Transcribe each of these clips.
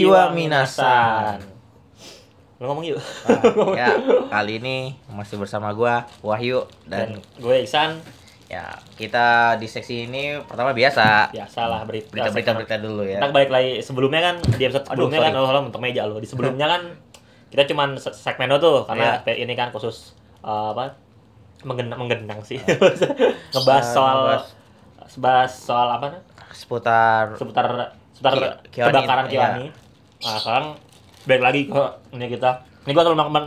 Konnichiwa minasan. Lo ngomong yuk. Ah, ya, kali ini masih bersama gua Wahyu Dan dan gue Iksan, ya kita di seksi ini pertama biasa biasalah berita. berita-berita berita dulu ya. Kita balik lagi sebelumnya kan di episode Aduh, sebelumnya kan sorry. oh, lo mentok meja lo. Di sebelumnya kan kita cuman se- segmen lo tuh karena ini kan khusus eh, apa? Menggenang, menggenang sih. ngebahas Eh, soal ngebahas. bahas soal apa? Seputar seputar seputar Ki- Kiwani, kebakaran iya. Nah, sekarang balik lagi ke ini kita. Ini gua selalu makan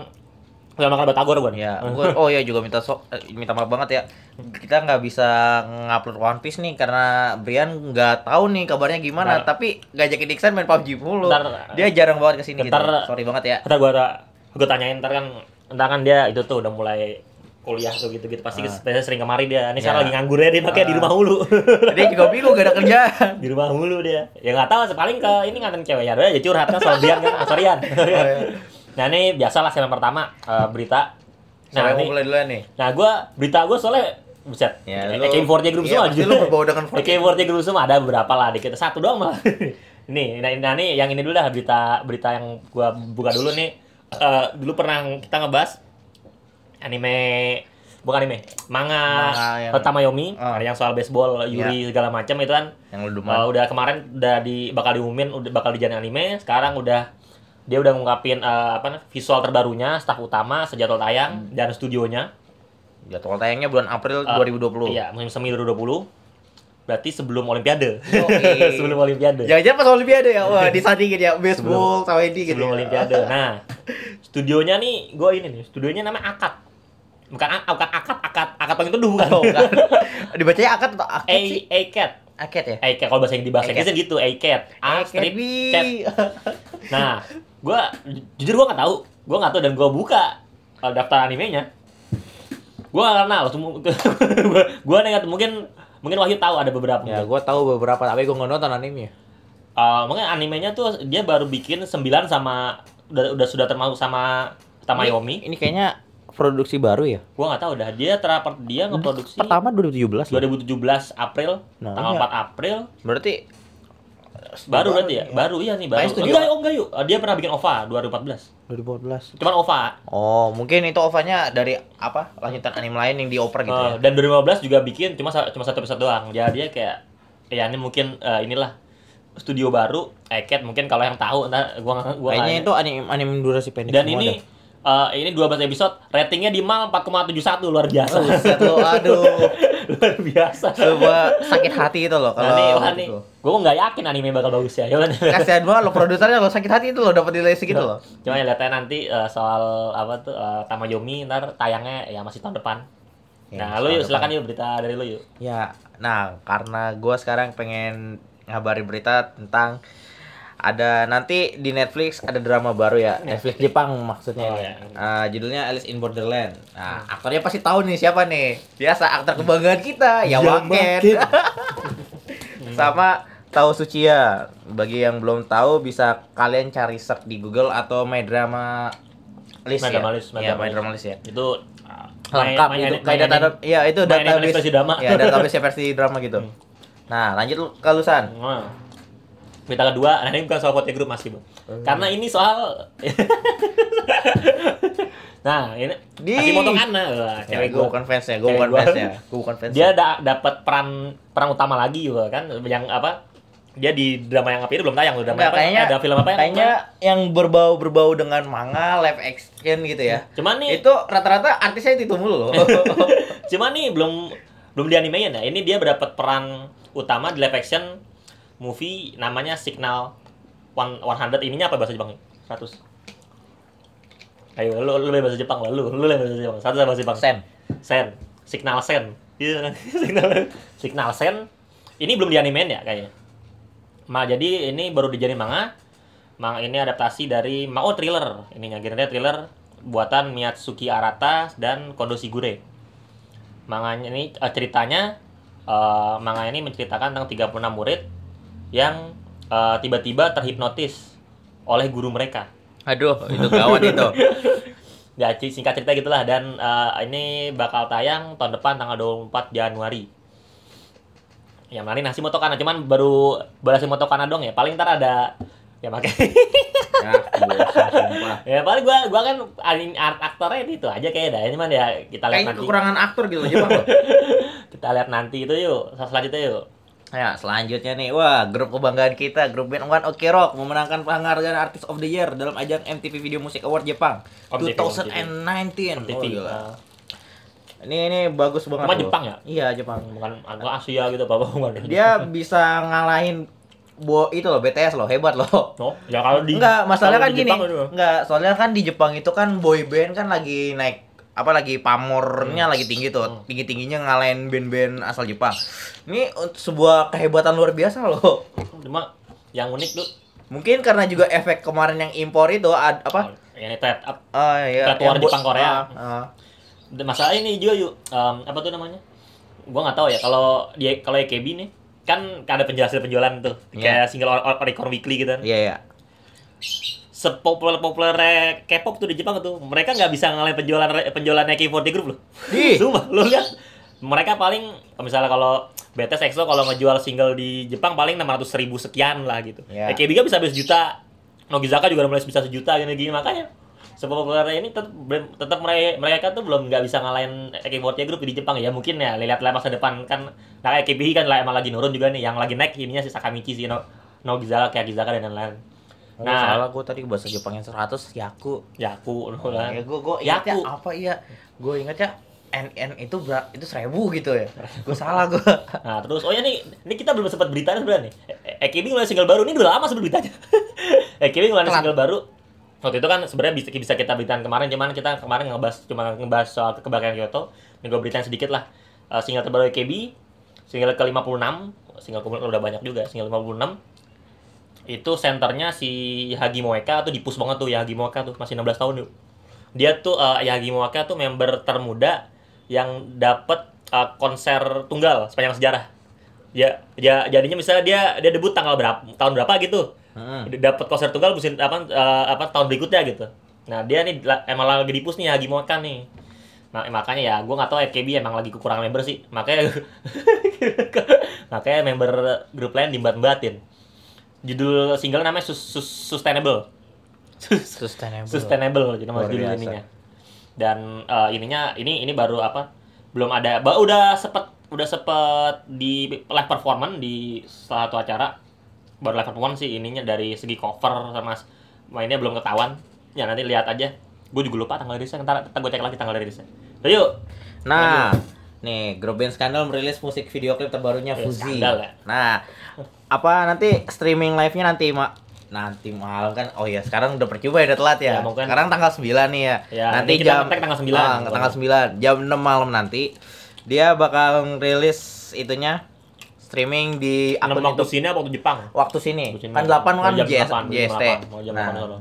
selalu makan batagor gua nih. ya, gua oh ya juga minta so, eh, minta maaf banget ya. Kita nggak bisa ngupload One Piece nih karena Brian nggak tahu nih kabarnya gimana, Bentar. tapi ngajakin Dixon main PUBG mulu. Bentar. Dia jarang banget ke sini gitu. Bentar. Sorry banget ya. Kata gua gua tanyain ntar kan ntar kan dia itu tuh udah mulai kuliah tuh gitu-gitu pasti Ah. biasanya sering kemari dia. Ini sekarang Ya. lagi nganggur ya dia makanya di Ah. rumah mulu. Dia juga bingung gak ada kerjaan. di rumah mulu dia. Ya nggak tahu paling ke ini ngatain cewek ya udah ya curhat kan soal Bian kan. Ah, Sorryan. iya. Nah, ini biasalah segmen pertama eh, berita. Nah, ini, mulai duluan nih. nah gua berita gua soalnya buset. Ya, AK4J Group iya, semua pasti lu berbau dengan 4J. AK4J Group semua ada beberapa lah dikit satu doang malah. nih, nah, nah nih yang ini dulu dah berita berita yang gua buka dulu nih. Eh, dulu pernah kita ngebahas anime. Bukan anime, manga, Manga yang- Tamayomi, Ah. ada yang soal baseball, Yuri segala macam itu kan. Yang lu Uh, udah kemarin udah di bakal diumumin udah bakal dijadiin anime. Sekarang udah dia udah ngungkapin uh, apa visual terbarunya staff utama sejadwal tayang Hmm. dan studionya. Jadwal tayangnya bulan April Uh, 2020. iya musim semi 2020 berarti sebelum olimpiade. Yoi. sebelum olimpiade. Jangan-jangan pas Olimpiade ya, wah disandingin ya baseball sama ini gitu. sebelum ya. olimpiade. Nah studionya nih gue ini nih studionya namanya akad bukan bukan akad akad akad paling teduh bukan Oh, kan. Dibacanya akad atau akad A sih? Akad ya? ACAT kalau bahasa Inggris bahasa ACAT. Inggris gitu ACAT A strip cat Nah, gua ju- jujur gua nggak tahu. Gua nggak tahu dan gua buka uh, daftar animenya. Gua nggak kenal semua. gua nggak mungkin mungkin Wahyu tahu ada beberapa. Ya, gua tahu beberapa tapi gua nggak nonton anime. Uh, mungkin animenya tuh dia baru bikin 9 sama udah, udah sudah termasuk sama Tamayomi. Ini kayaknya produksi baru ya? Gua nggak tahu dah. Dia teraper dia ngeproduksi Pertama 2017. loh. 2017 April, Nah, tanggal iya. 4 April. Berarti Baru berarti ya? nih Baru iya nih, baru. Kayak studio- Enggak, oh enggak yuk. Uh, Dia pernah bikin OVA 2014. 2014. Cuman OVA. Oh, mungkin itu OVA-nya dari apa? Lanjutan anime lain yang dioper gitu Eh, ya. dan 2015 juga bikin cuma cuma satu episode doang. Jadi dia kayak ya ini mungkin eh, inilah studio baru Eket mungkin kalau yang tahu entar gua gua Kayaknya itu anime anime durasi pendek dan ini eh, ini 12 episode ratingnya di mal 4,71 luar biasa. Oh, buset lu, aduh. luar biasa. Coba sakit hati itu loh Nah, nih, wah kalau nih, gitu. gue nggak yakin anime bakal bagus ya. Nih. Kasihan banget lo produsernya lo sakit hati itu lo dapat nilai segitu loh. Cuma ya lihatnya nanti eh, soal apa tuh eh, Tamayomi ntar tayangnya ya masih tahun depan. Ya, nah, lu tahun yuk silakan yuk berita dari lu yuk. Ya, nah karena gua sekarang pengen ngabarin berita tentang ada nanti di Netflix ada drama baru ya Netflix Jepang maksudnya Oh, ini. ya. Ah, judulnya Alice in Borderland. Nah aktornya pasti tahu nih siapa nih biasa aktor kebanggaan kita ya Waken sama Tao Sucia. Bagi yang belum tahu bisa kalian cari search di Google atau My Drama List My ya. Drama List, My Iya, Drama My. Drama List ya. Itu uh, lengkap main- itu main- kayak main- data iya itu database versi drama. ya database versi drama gitu Hmm. nah lanjut lu ke Lusan berita kedua, nah ini bukan soal foto grup masih, Bang. Karena ini soal Nah, ini Di- masih moto Kana, Wah, ya, cewek gue gua. bukan fansnya gue bukan gua. fansnya gue bukan fansnya Dia da dapat peran peran utama lagi juga kan yang apa? Dia di drama yang apa itu belum tayang tuh drama Enggak, apa? kayaknya ada film apa yang kayaknya yang berbau berbau dengan manga live action gitu ya Cuman nih, itu rata-rata artisnya itu mulu loh cuman nih belum belum di animein ya. Ini dia berdapat peran utama di live action movie namanya Signal One 100 ininya apa bahasa Jepang? 100. Ayo, lu lu bahasa Jepang lah, lu lu bahasa Jepang. Satu bahasa Jepang. Sen Sen, Signal Sen. Iya kan? Signal Signal Sen. Ini belum di animein ya kayaknya. Ma jadi ini baru dijadiin manga. Manga ini adaptasi dari Mao thriller. Ininya genre thriller buatan Miyatsuki Arata dan Kondo Shigure. Manganya ini eh, ceritanya eh, manga ini menceritakan tentang 36 murid yang eh, tiba-tiba terhipnotis oleh guru mereka. aduh itu gawat itu Ya, singkat cerita gitulah dan eh, ini bakal tayang tahun depan tanggal 24 Januari. Ya, mari nasi motokana cuman baru nasi motokana dong ya. Paling ntar ada Ya makanya Ya, ya paling gua gua kan aning art aktornya itu aja kayak dah. Ini mana ya kita lihat Kayaknya nanti. kekurangan aktor gitu loh. Kita lihat nanti itu yuk. Selanjutnya yuk. Ya, selanjutnya nih, wah, grup kebanggaan kita, grup band One Ok Rock memenangkan penghargaan Artist of the Year dalam ajang MTV Video Music Award Jepang MTV, 2019. MTV. Oh, gila. uh, Ini ini bagus banget. Loh. Jepang ya? Iya, Jepang. bukan agak Asia gitu apa bukan. Dia bisa ngalahin bo itu loh BTS loh, hebat loh. Oh, ya kalau di Enggak, masalahnya kan di gini. Jepang. Enggak, soalnya kan di Jepang itu kan boy band kan lagi naik apa lagi pamornya lagi tinggi tuh. Hmm. Tinggi-tingginya ngalahin band-band asal Jepang. Ini untuk sebuah kehebatan luar biasa loh. Cuma yang unik tuh Mungkin karena juga efek kemarin yang impor itu ad, apa? yang itu up Oh iya. Yang Jepang Korea. Ah, ah. masalah ini juga yuk em, apa tuh namanya gua nggak tahu ya kalau dia kalau EKB nih kan ada penjelasan penjualan tuh Iya. kayak single or, or, Oricon Weekly gitu kan Iya iya. sepopuler populer K-pop tuh di Jepang tuh mereka nggak bisa ngalahin penjualan penjualan K40 Group loh. Sumpah, lu lihat mereka paling misalnya kalau BTS EXO kalau ngejual single di Jepang paling 600 ribu sekian lah gitu. Iya. AKB kan bisa habis juta. Nogizaka juga udah mulai bisa sejuta gini gini makanya sepopuler ini tetap tetap mereka mereka tuh belum nggak bisa ngalahin AKB48 Group di Jepang ya mungkin ya lihat lah masa depan kan nah AKB kan lah emang lagi nurun juga nih yang lagi naik ininya si Sakamichi si no, Nogizaka kayak Gizaka dan lain-lain. Oh, Nah. salah gue tadi bahasa Jepangnya 100 Yaku. Ya aku lah. Ya gue gue ya Yaku. apa iya. Gue ingat ya NN itu ber itu seribu gitu ya. Gue salah gue. Nah terus, oh ya nih, ini kita belum sempat beritanya sebenarnya nih. E- EKB ngeluarin single baru, ini udah lama sebelum beritanya. EKB ngeluarin single baru. Waktu itu kan sebenarnya bisa, bisa kita beritain kemarin, cuman kita kemarin ngebahas cuma ngebahas soal kebakaran Kyoto. Ini gue beritain sedikit lah. Eh, single terbaru EKB, single ke-56, single kemudian udah banyak juga, single 56. Itu senternya si Hagi Moeka tuh dipus banget tuh Yagi Moeka tuh masih 16 tahun yuk. Dia tuh eh, Yagi Moeka tuh member termuda yang dapat eh, konser tunggal sepanjang sejarah. Ya, ya jadinya misalnya dia dia debut tanggal berapa tahun berapa gitu. Hmm. Dapat konser tunggal musim apa eh, apa tahun berikutnya gitu. Nah, dia nih emang lagi dipus nih Hagi Moeka nih. Nah, makanya ya gue nggak tahu FKB emang lagi kekurangan member sih. Makanya makanya member grup lain dimbat-batin. Judul single namanya Sus- Sus- Sustainable. Sustainable. Sustainable jadi nama judul biasa. ininya. Dan eh, ininya ini ini baru apa? Belum ada. Ba, udah sepet udah sepet di live performance di salah satu acara. Baru live performance sih ininya dari segi cover sama mainnya belum ketahuan. Ya nanti lihat aja. Gue juga lupa tanggal rilisnya. Ntar, ntar gue cek lagi tanggal rilisnya. Yuk. Nah, nih grup band Skandal merilis musik video klip terbarunya Ya, Fuzi. Skandal ya. Nah, apa nanti streaming live-nya nanti mak nanti malam kan? Oh ya sekarang udah percuma ya udah telat ya, Ya, mungkin- sekarang tanggal 9 nih ya, Ya, nanti jam tanggal 9. Ah, tanggal 9 jam 6 malam nanti dia bakal rilis itunya streaming di Akun waktu YouTube. sini apa waktu Jepang? waktu sini. Waktu sini. kan 8 kan jam JS, 8, jam JST 8. Jam nah. 8 sono.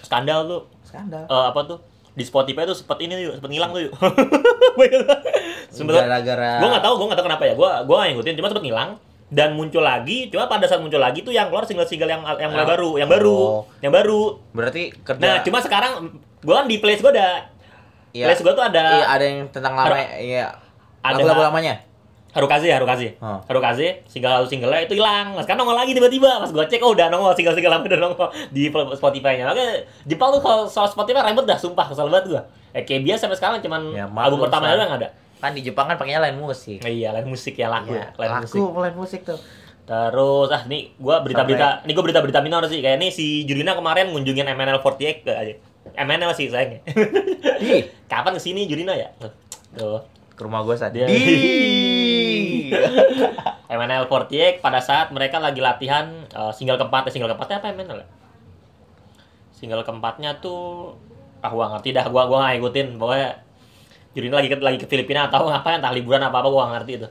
Skandal tuh. skandal. Eh, apa tuh? Di Spotify tuh sempet ini yuk sempet ngilang tuh yuk. Gara-gara gue nggak tahu gue nggak tahu kenapa ya. Gue gue nggak ngikutin cuma sempet ngilang dan muncul lagi cuma pada saat muncul lagi tuh yang keluar single-single yang yang mulai Ah. baru yang baru Oh. yang baru. Berarti kerja nah cuma sekarang gue kan di playlist gue ada. Iya. playlist gue tuh ada Iya, ada yang tentang lama iya. Ada- lagu-lagu lamanya? Harukaze Harukaze Oh. Harukaze single singlenya itu hilang. Nah, sekarang nongol lagi tiba-tiba. Pas gue cek oh udah nongol single single lama udah nongol di Spotify-nya. Makanya Jepang tuh kalau soal Spotify ribet dah sumpah. Kesel banget gue eh, kayak biasa sampai sekarang cuman Ya, album pertama doang yang ada kan di Jepang kan pakainya lain musik. Iya lain musik ya laku Iya, lain laku musik. lain musik tuh? Terus ah nih gua berita-berita nih gua berita-berita minor sih. Kayak nih si Jurina kemarin ngunjungin MNL48 ke aja. MNL sih sayangnya. Ih, kapan ke sini Jurina ya? Tuh. Ke rumah gue saat Dia- di MNL48 pada saat mereka lagi latihan eh, single keempat single keempatnya apa MNL ya? Single keempatnya tuh ah gua ngerti dah. Gua gua nggak ikutin pokoknya Jurina lagi ke lagi ke Filipina atau ngapain entah liburan apa apa gua nggak ngerti itu.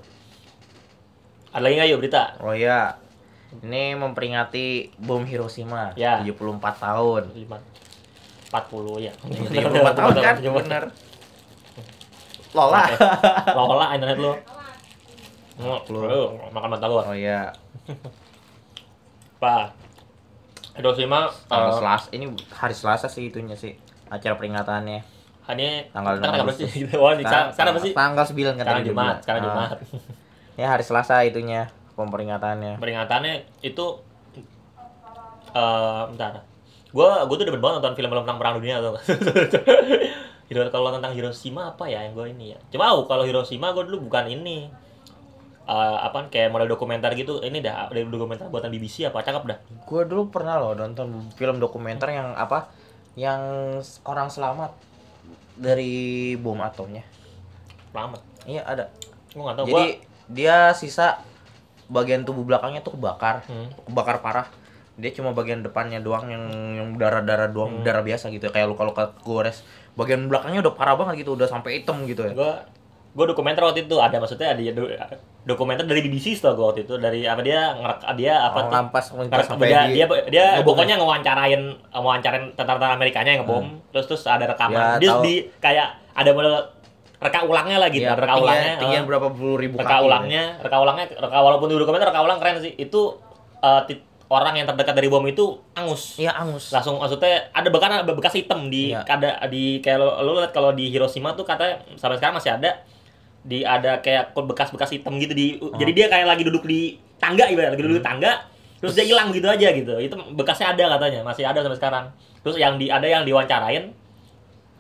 Ada lagi nggak yuk berita? oh ya ini memperingati bom Hiroshima Ya. 74 tahun 40 ya. 74 tahun kan bener Lola Lola internet lu. Lu. Lu makan mata gua. oh ya Pak. Hiroshima tanggal eh, Selasa ini hari Selasa sih itunya sih acara peringatannya ini Tanggal tanggal berapa 6 sih? Oh, sekarang sekarang apa sih? tanggal 9 kan Sekarang Jumat, sekarang Ah, Jumat. ya hari Selasa itunya pemperingatannya Peringatannya itu eh bentar. Gua gua tuh demen banget nonton film-film tentang perang dunia tuh. Hiro kalau tentang Hiroshima apa ya yang gue ini ya. Coba tahu kalau Hiroshima gue dulu bukan ini. Eh apa kayak model dokumenter gitu. Ini dah dari dokumenter buatan BBC apa cakep dah. Gue dulu pernah loh nonton film dokumenter yang apa? Yang orang selamat dari bom atomnya. Selamat. Iya ada. Gue nggak tahu. Jadi Gua, dia sisa bagian tubuh belakangnya tuh kebakar, Hmm. kebakar parah. Dia cuma bagian depannya doang yang yang darah-darah doang, Hmm. darah biasa gitu kayak luka-luka gores. Bagian belakangnya udah parah banget gitu, udah sampai hitam gitu ya. gue gue dokumenter waktu itu ada maksudnya ada do- dokumenter dari BBC tau gue waktu itu dari apa dia ngerek dia apa Oh, tuh ngampas dia, di dia dia ngebom pokoknya ngewawancarain ngewawancarain tentara-tentara Amerikanya yang ngebom terus terus ada Ya, rekaman dia tahu. di kayak ada model reka ulangnya lah gitu Iya, reka ulangnya tinggian eh, berapa puluh ribu reka kaki. ulangnya reka ulangnya reka walaupun di dokumenter reka ulang keren sih itu eh, tit- orang yang terdekat dari bom itu angus Iya angus. langsung maksudnya ada bahkan ada bekas hitam di Iya. ada di kayak lo, lo lihat kalau di Hiroshima tuh katanya sampai sekarang masih ada di ada kayak bekas-bekas hitam gitu di Oh. jadi dia kayak lagi duduk di tangga ibarat lagi duduk di tangga terus dia hilang gitu aja gitu itu bekasnya ada katanya masih ada sampai sekarang terus yang di ada yang diwawancarain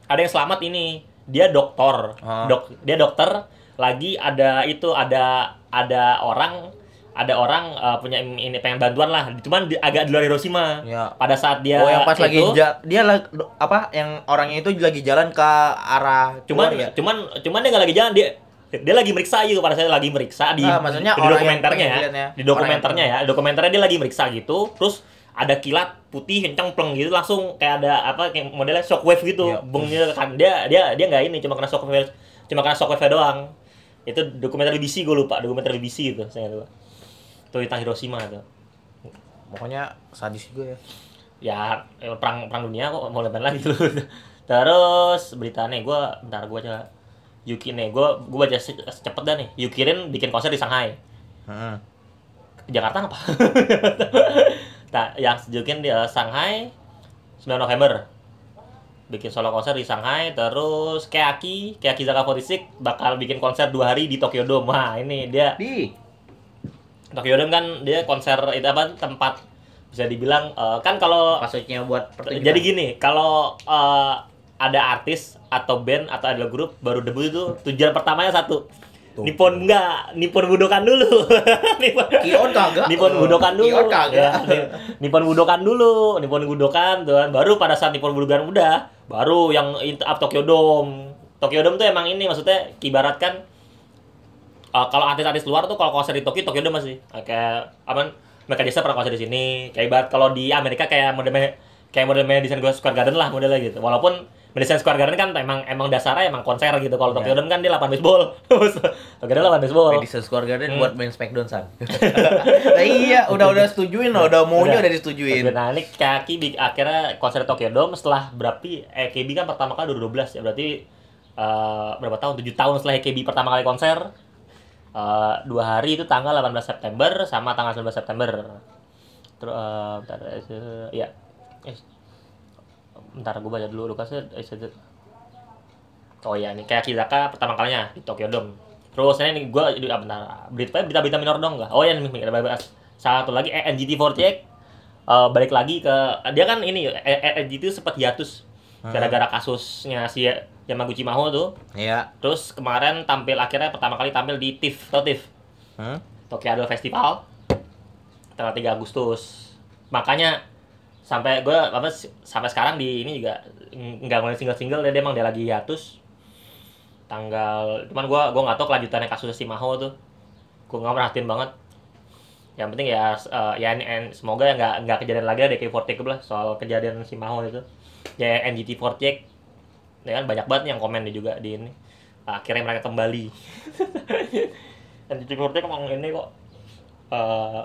ada yang selamat ini dia dokter Oh. dok dia dokter lagi ada itu ada ada orang ada orang eh, punya ini pengen bantuan lah cuman di- agak di luar Hiroshima Iya. pada saat dia oh yang pas lagi itu, ja- dia lag- apa yang orangnya itu lagi jalan ke arah cuman ya. cuman cuman dia nggak lagi jalan dia dia lagi meriksa gitu pada saat lagi meriksa di, Ah, maksudnya di dokumenternya ya, ya. di dokumenternya ya. Dokumenternya dia lagi meriksa gitu terus ada kilat putih kenceng pleng gitu langsung kayak ada apa kayak modelnya shockwave gitu. Iya. gitu kan dia dia dia nggak ini cuma kena shockwave cuma kena shockwave doang. Itu dokumenter BBC gue lupa dokumenter BBC gitu saya lupa. Itu tentang Hiroshima itu. Pokoknya sadis juga ya. Ya perang perang dunia kok mau lebaran lagi lu terus berita nih gue bentar gue aja Yuki nih gue gue baca se- cepet dah nih. Yukirin bikin konser di Shanghai. Heeh. Ke Jakarta apa? Nah yang Yukirin di eh, Shanghai 9 November. Bikin solo konser di Shanghai terus Keaki Keaki Zaka 46 bakal bikin konser dua hari di Tokyo Dome. Wah ini dia di? Tokyo Dome kan dia konser itu apa tempat bisa dibilang eh, kan kalau maksudnya buat pertunjukan. Jadi gini, kalau eh, ada artis atau band atau ada grup baru debut itu tujuan pertamanya satu. Tuh. Nippon enggak, Nippon Budokan dulu. Nippon Kion kagak Nippon Budokan dulu. Kion kagak Ya, Ni- Nippon Budokan dulu, Nippon Budokan tuh kan. Baru pada saat Nippon Budokan udah, baru yang up Tokyo Dome. Tokyo Dome tuh emang ini maksudnya kibaratkan eh, kalau artis-artis luar tuh kalau konser di Tokyo, Tokyo Dome masih kayak apa? Mereka Jackson pernah konser di sini. Kayak ibarat kalau di Amerika kayak model kayak model Madison Square Garden lah modelnya gitu. Walaupun Madison Square Garden kan emang emang dasarnya emang konser gitu. Kalau Tokyo Iya. Dome kan dia lapangan baseball. Tokyo Dome lapangan baseball. Madison Square Garden Hmm. buat main Smackdown san. nah, iya, udah udah setujuin loh, udah maunya udah disetujuin. Nah, ini kaki akhirnya konser Tokyo Dome setelah berarti EKB kan pertama kali 2012 ya. Berarti eh, berapa tahun? 7 tahun setelah EKB pertama kali konser. Eh, dua hari itu tanggal 18 September sama tanggal 19 September. Terus eh, bentar eh, ya. Bentar gue baca dulu Lukasnya Oh ya, ini kayak Kizaka pertama kalinya di Tokyo Dome. Terus ini gue jadi ah, bentar, berita berita-berita minor dong nggak? Oh ya, ini ada satu lagi eh, NGT48 eh, balik lagi ke dia kan ini NGT itu sempat hiatus gara-gara kasusnya si Yamaguchi Maho tuh. Iya. Terus kemarin tampil akhirnya pertama kali tampil di TIFF, tau TIFF? Hmm? Tokyo Idol Festival tanggal 3 Agustus. Makanya sampai gue apa sampai sekarang di ini juga ng- nggak ngeliat single-single dia, dia emang dia lagi hiatus. Tanggal cuman gue gua nggak tahu kelanjutannya kasus si Maho tuh. Gue nggak merhatiin banget. Yang penting ya eh, ya en- semoga ya nggak nggak kejadian lagi ada DK48 lah soal kejadian si Maho itu. Ya NGT48 ya kan banyak banget yang komen juga di ini. Akhirnya mereka kembali. NGT48 emang ini kok eh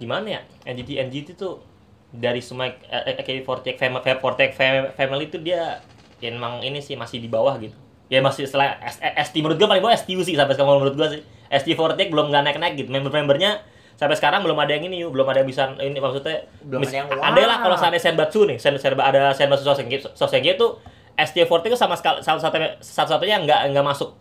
gimana ya? NGT NGT tuh dari semua eh, AK48 family 48 family itu dia ya emang ini sih masih di bawah gitu. Ya masih setelah S- eh, ST menurut gua paling bawah STU sih sampai sekarang menurut gua sih. ST48 belum nggak naik naik gitu. Member-membernya sampai sekarang belum ada yang ini yuk belum ada yang bisa ini maksudnya Belum ada yang ada lah wah. kalau seandainya Senbatsu nih Sen, Sen, ada Senbatsu Sosenge Sosenge itu ST48 itu sama sekali satu-satunya satu-satunya nggak nggak masuk.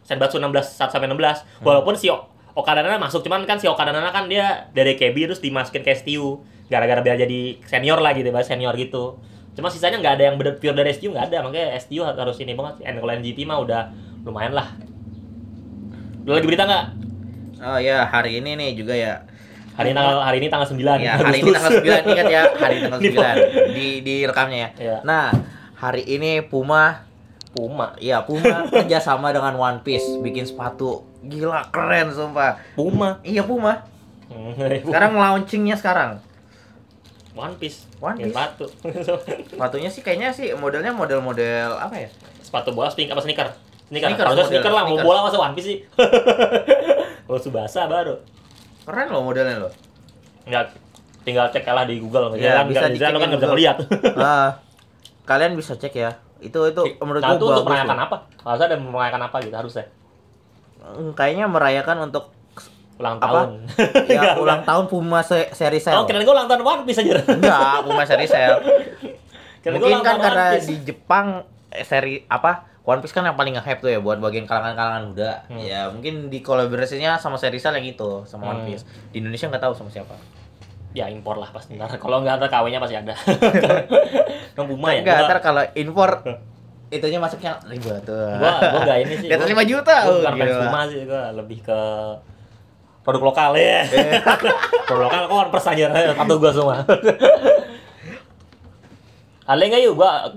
Senbatsu 16 1 sampai 16 walaupun si O- Okada Nana masuk cuman kan si Okada Nana kan dia dari KB terus dimasukin ke STU gara-gara biar jadi senior lah gitu, bahas senior gitu. Cuma sisanya nggak ada yang bener pure dari STU nggak ada, makanya STU harus ini banget. And kalau NGT mah udah lumayan lah. Lu lagi berita nggak? Oh ya, hari ini nih juga ya. Hari ini tanggal hari ini tanggal 9 Ya, hari ini tanggal 9 ingat ya, hari tanggal 9 di di rekamnya ya. Iya. Nah, hari ini Puma Puma. Iya, Puma kerjasama dengan One Piece bikin sepatu. Gila, keren sumpah. Puma. Iya, Puma. Hmm, Sekarang launchingnya sekarang. One Piece. One Piece. Sepatu. Sepatunya sih kayaknya sih modelnya model-model apa ya? sepatu bola sneaker apa sneaker? Sneaker. Harusnya model sneaker lah, mau bola masa One Piece sih. Kalau Subasa baru. Keren loh modelnya loh. Enggak tinggal cek lah di Google. Iya, kan, bisa lo kan di nggak bisa Google. ngeliat. Ah, kalian bisa cek ya. Itu itu menurut nah, gua itu untuk merayakan apa? Harusnya ada merayakan apa gitu harusnya. Hmm, Kayaknya merayakan untuk Ulang Apa? tahun. ya ulang tahun Puma se seri sale. Oh, kira gue ulang tahun One Piece aja. Enggak, Puma seri gua Mungkin kan karena One di Jepang eh, seri apa One Piece kan yang paling nge-hype tuh ya buat bagian kalangan-kalangan muda. Hmm. Ya mungkin di kolaborasinya sama seri sale yang itu sama One Hmm. Piece. Di Indonesia nggak tahu sama siapa. Ya impor lah pasti ntar. Kalau nggak ada KW-nya pasti ada. Kan Puma ya. Enggak, Gua- ntar kalau impor itunya masuknya ribu tuh. gua gua gak ini sih. Di atas Gua- 5 juta. Gua oh, fans gila. Puma sih, gua lebih ke produk lokal ya. produk lokal kok Piece aja satu gua semua. Ada nggak yuk gua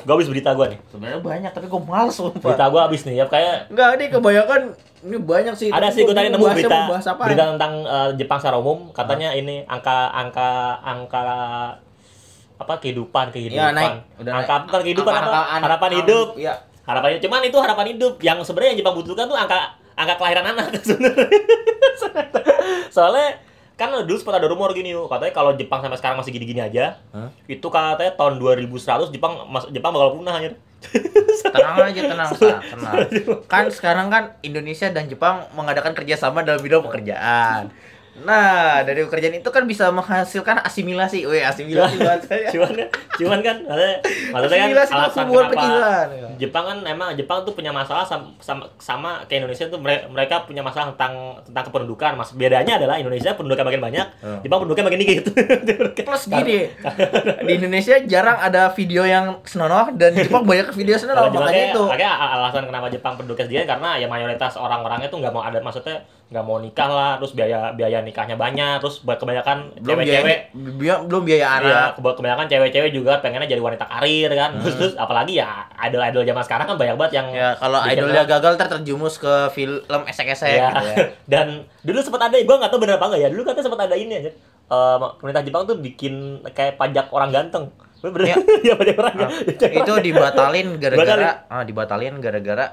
gua habis berita gua nih. Sebenarnya banyak tapi gue males sumpah. Berita gua habis nih ya kayak Enggak, ini kebanyakan ini banyak sih. ada sih gue gua tadi nemu berita apa. berita tentang eh, Jepang secara umum katanya ini angka angka angka apa kehidupan kehidupan Iya, naik. Udah angka naik. kehidupan Angka- apa harapan hidup Iya. harapan hidup cuman itu harapan hidup yang sebenarnya yang Jepang butuhkan tuh angka angka kelahiran anak sebenarnya soalnya kan dulu sempat ada rumor gini yuk katanya kalau Jepang sampai sekarang masih gini-gini aja Hah? itu katanya tahun 2100 Jepang mas, Jepang bakal punah anjir Tenang aja, tenang, Sa. tenang. Kan sekarang kan Indonesia dan Jepang mengadakan kerjasama dalam bidang pekerjaan. Nah, dari pekerjaan itu kan bisa menghasilkan asimilasi. Weh, asimilasi bahasanya. cuman kan cuman kan maksudnya, maksudnya kan alasan kenapa pikiran. Jepang kan emang Jepang tuh punya masalah sama sama, sama kayak Indonesia tuh mere- mereka punya masalah tentang tentang kependudukan mas bedanya adalah Indonesia penduduknya makin banyak Hmm. Jepang penduduknya makin dikit Plus gini, di Indonesia jarang ada video yang senonoh dan Jepang banyak video senonoh makanya itu. makanya al- alasan kenapa Jepang penduduknya sedikit karena ya mayoritas orang-orangnya tuh nggak mau ada maksudnya nggak mau nikah lah terus biaya biaya nikahnya banyak terus ba- kebanyakan Belum biaya, cewek-cewek bi- belum biaya anak. keba- kebanyakan cewek-cewek juga pengennya jadi wanita karir kan. Hmm. Terus, terus apalagi ya idol-idol zaman sekarang kan banyak banget yang Ya, kalau idolnya gagal ntar terjumus ke film esek-esek Iya. gitu ya. Dan dulu sempat ada, gua nggak tahu benar apa enggak ya. Dulu katanya sempat ada ini aja. Eh, pemerintah Jepang tuh bikin kayak pajak orang ganteng. Bener ya pajak orang ganteng. itu dibatalin Batalin. gara-gara ah, dibatalin gara-gara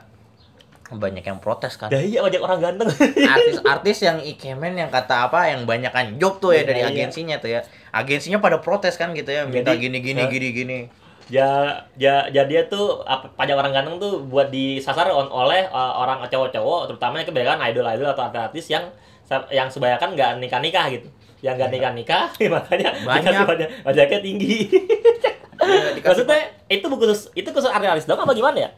banyak yang protes kan. Dah iya pajak orang ganteng. Artis-artis yang ikemen yang kata apa yang banyak kan job tuh ya Iya, dari iya. agensinya tuh ya. Agensinya pada protes kan gitu ya, minta Jadi, gini gini eh, gini gini. ya ya ya dia tuh apa, pajak orang ganteng tuh buat disasar on- oleh uh, orang cowok-cowok terutama yang kebanyakan idol-idol atau artis yang yang sebanyakan nggak nikah-nikah gitu yang nggak nikah-nikah makanya Iya. Banyak. pajak, pajaknya tinggi Iya, maksudnya itu khusus itu khusus artis dong apa gimana ya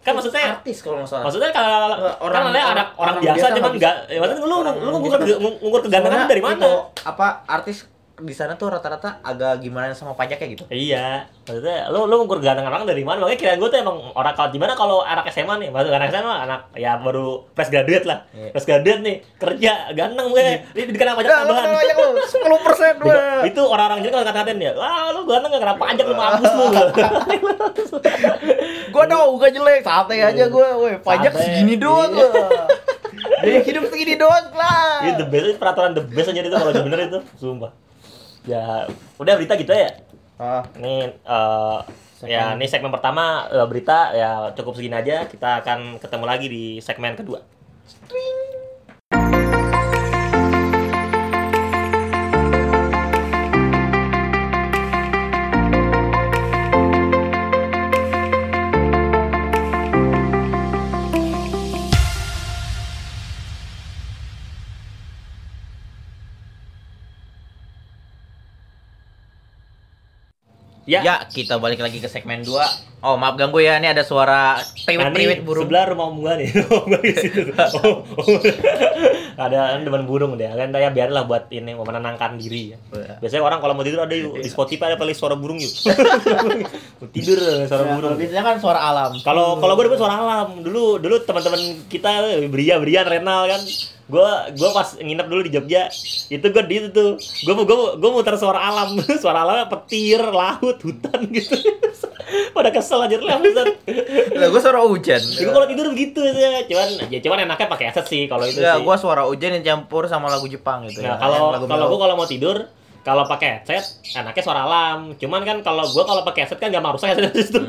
kan maksudnya artis kalau nggak salah. maksudnya kalau Orang- kan ada orang- orang, biasa biasa cuman nggak enggak ya, maksudnya lu Orang- lu ngukur ngukur kegantengan dari mana? itu, apa artis di sana tuh rata-rata agak gimana sama pajaknya gitu. Iya, maksudnya lu lu ngukur ganteng orang dari mana? Makanya kirain gue tuh emang orang kalau gimana kalau anak SMA nih, maksud anak SMA anak ya baru fresh graduate lah. Iya. Fresh graduate nih, kerja ganteng gue. Ini dikenal pajak Dah, lu tambahan. kenal pajak lu 10% Di- weh. itu orang-orang jadi kalau kata-katain dia, wah lu ganteng gak kena pajak lu mampus lu. Gua tau gak jelek, santai aja gua, weh. Pajak segini doang Iya. gua. Biaya hidup segini doang lah. Itu the best peraturan the best aja itu kalau bener itu, sumpah. Ya, udah berita gitu ya. Ah, Ini eh, ya ini segmen pertama eh, berita ya cukup segini aja. Kita akan ketemu lagi di segmen kedua. Ya. Ya, kita balik lagi ke segmen 2. Oh, maaf ganggu ya. Ini ada suara Nah, priwit-priwit burung. sebelah rumah om gua nih. Om gua di situ. Oh, oh. ada kan demen burung deh. Kan ya biarlah buat ini mau menenangkan diri ya. Iya. Biasanya orang kalau mau tidur ada yuk di Spotify ada playlist suara burung yuk. Mau tidur suara Ya, burung. biasanya kan suara alam. Kalau kalau gue dapet suara alam dulu dulu teman-teman kita Bria Brian Renal kan gue gue pas nginep dulu di Jogja itu gue di itu tuh. Gue mau gue gue muter suara alam. Suara alamnya petir laut hutan gitu. Pada kesel aja lah Buset. Lah gua suara hujan. Gue kalau tidur begitu aja. Cuman ya cuman enaknya pakai headset sih kalau itu Ya, sih. gua suara hujan yang campur sama lagu Jepang gitu Nah, ya. kalau kalau gue kalau mau tidur kalau pakai headset enaknya suara alam. Cuman kan kalau gue kalau pakai headset kan gak mau rusak headset itu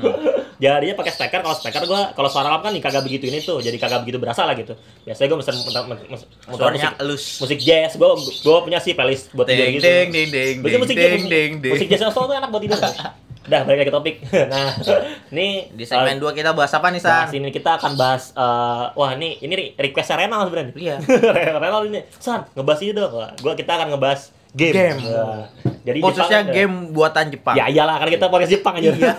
jadinya pakai speaker kalau speaker gue kalau suara alam kan kagak begitu ini tuh jadi kagak begitu berasa lah gitu biasanya gue mesen muter, musik, elus. musik jazz gue gue punya sih playlist buat tidur gitu ding ding ding ding musik ding jazz ding ding. musik jazz tuh enak buat tidur Udah balik lagi ke topik nah ini Di segmen 2 kita bahas apa nih, Nah, San? sini kita akan bahas eh, wah ini ini requestnya Renal sebenarnya. Iya. Renal ini, San, ngebahas ini dong. Gua kita akan ngebahas game. Game. Wah, jadi Khususnya Jepang- game buatan Jepang. Ya iyalah karena kita podcast Jepang aja. Iya.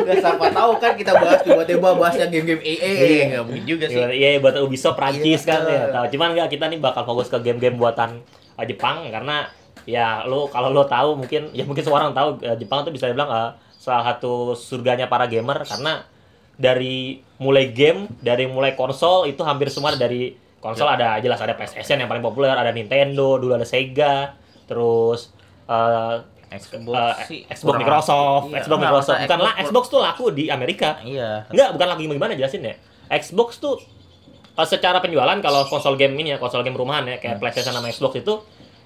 Gak siapa tahu kan kita bahas tiba-tiba bahasnya game-game EA. Iya. Enggak mungkin juga sih. Iya, iya buat Ubisoft Prancis Iya. kan ya. Tahu cuman enggak kita nih bakal fokus ke game-game buatan eh, Jepang karena ya lo kalau lo tahu mungkin ya mungkin semua orang tahu eh, Jepang tuh bisa dibilang eh, salah satu surganya para gamer karena dari mulai game, dari mulai konsol itu hampir semua dari konsol ada jelas ada PlayStation yang paling populer, ada Nintendo, dulu ada Sega, terus eh, Xbox eh, sih Xbox Microsoft, Iya, Xbox Microsoft. Bukan lah, Xbox tuh laku di Amerika. Iya. Enggak, bukan lagi gimana jelasin ya. Xbox tuh eh, secara penjualan kalau konsol game ini ya, konsol game rumahan ya, kayak PlayStation sama Xbox itu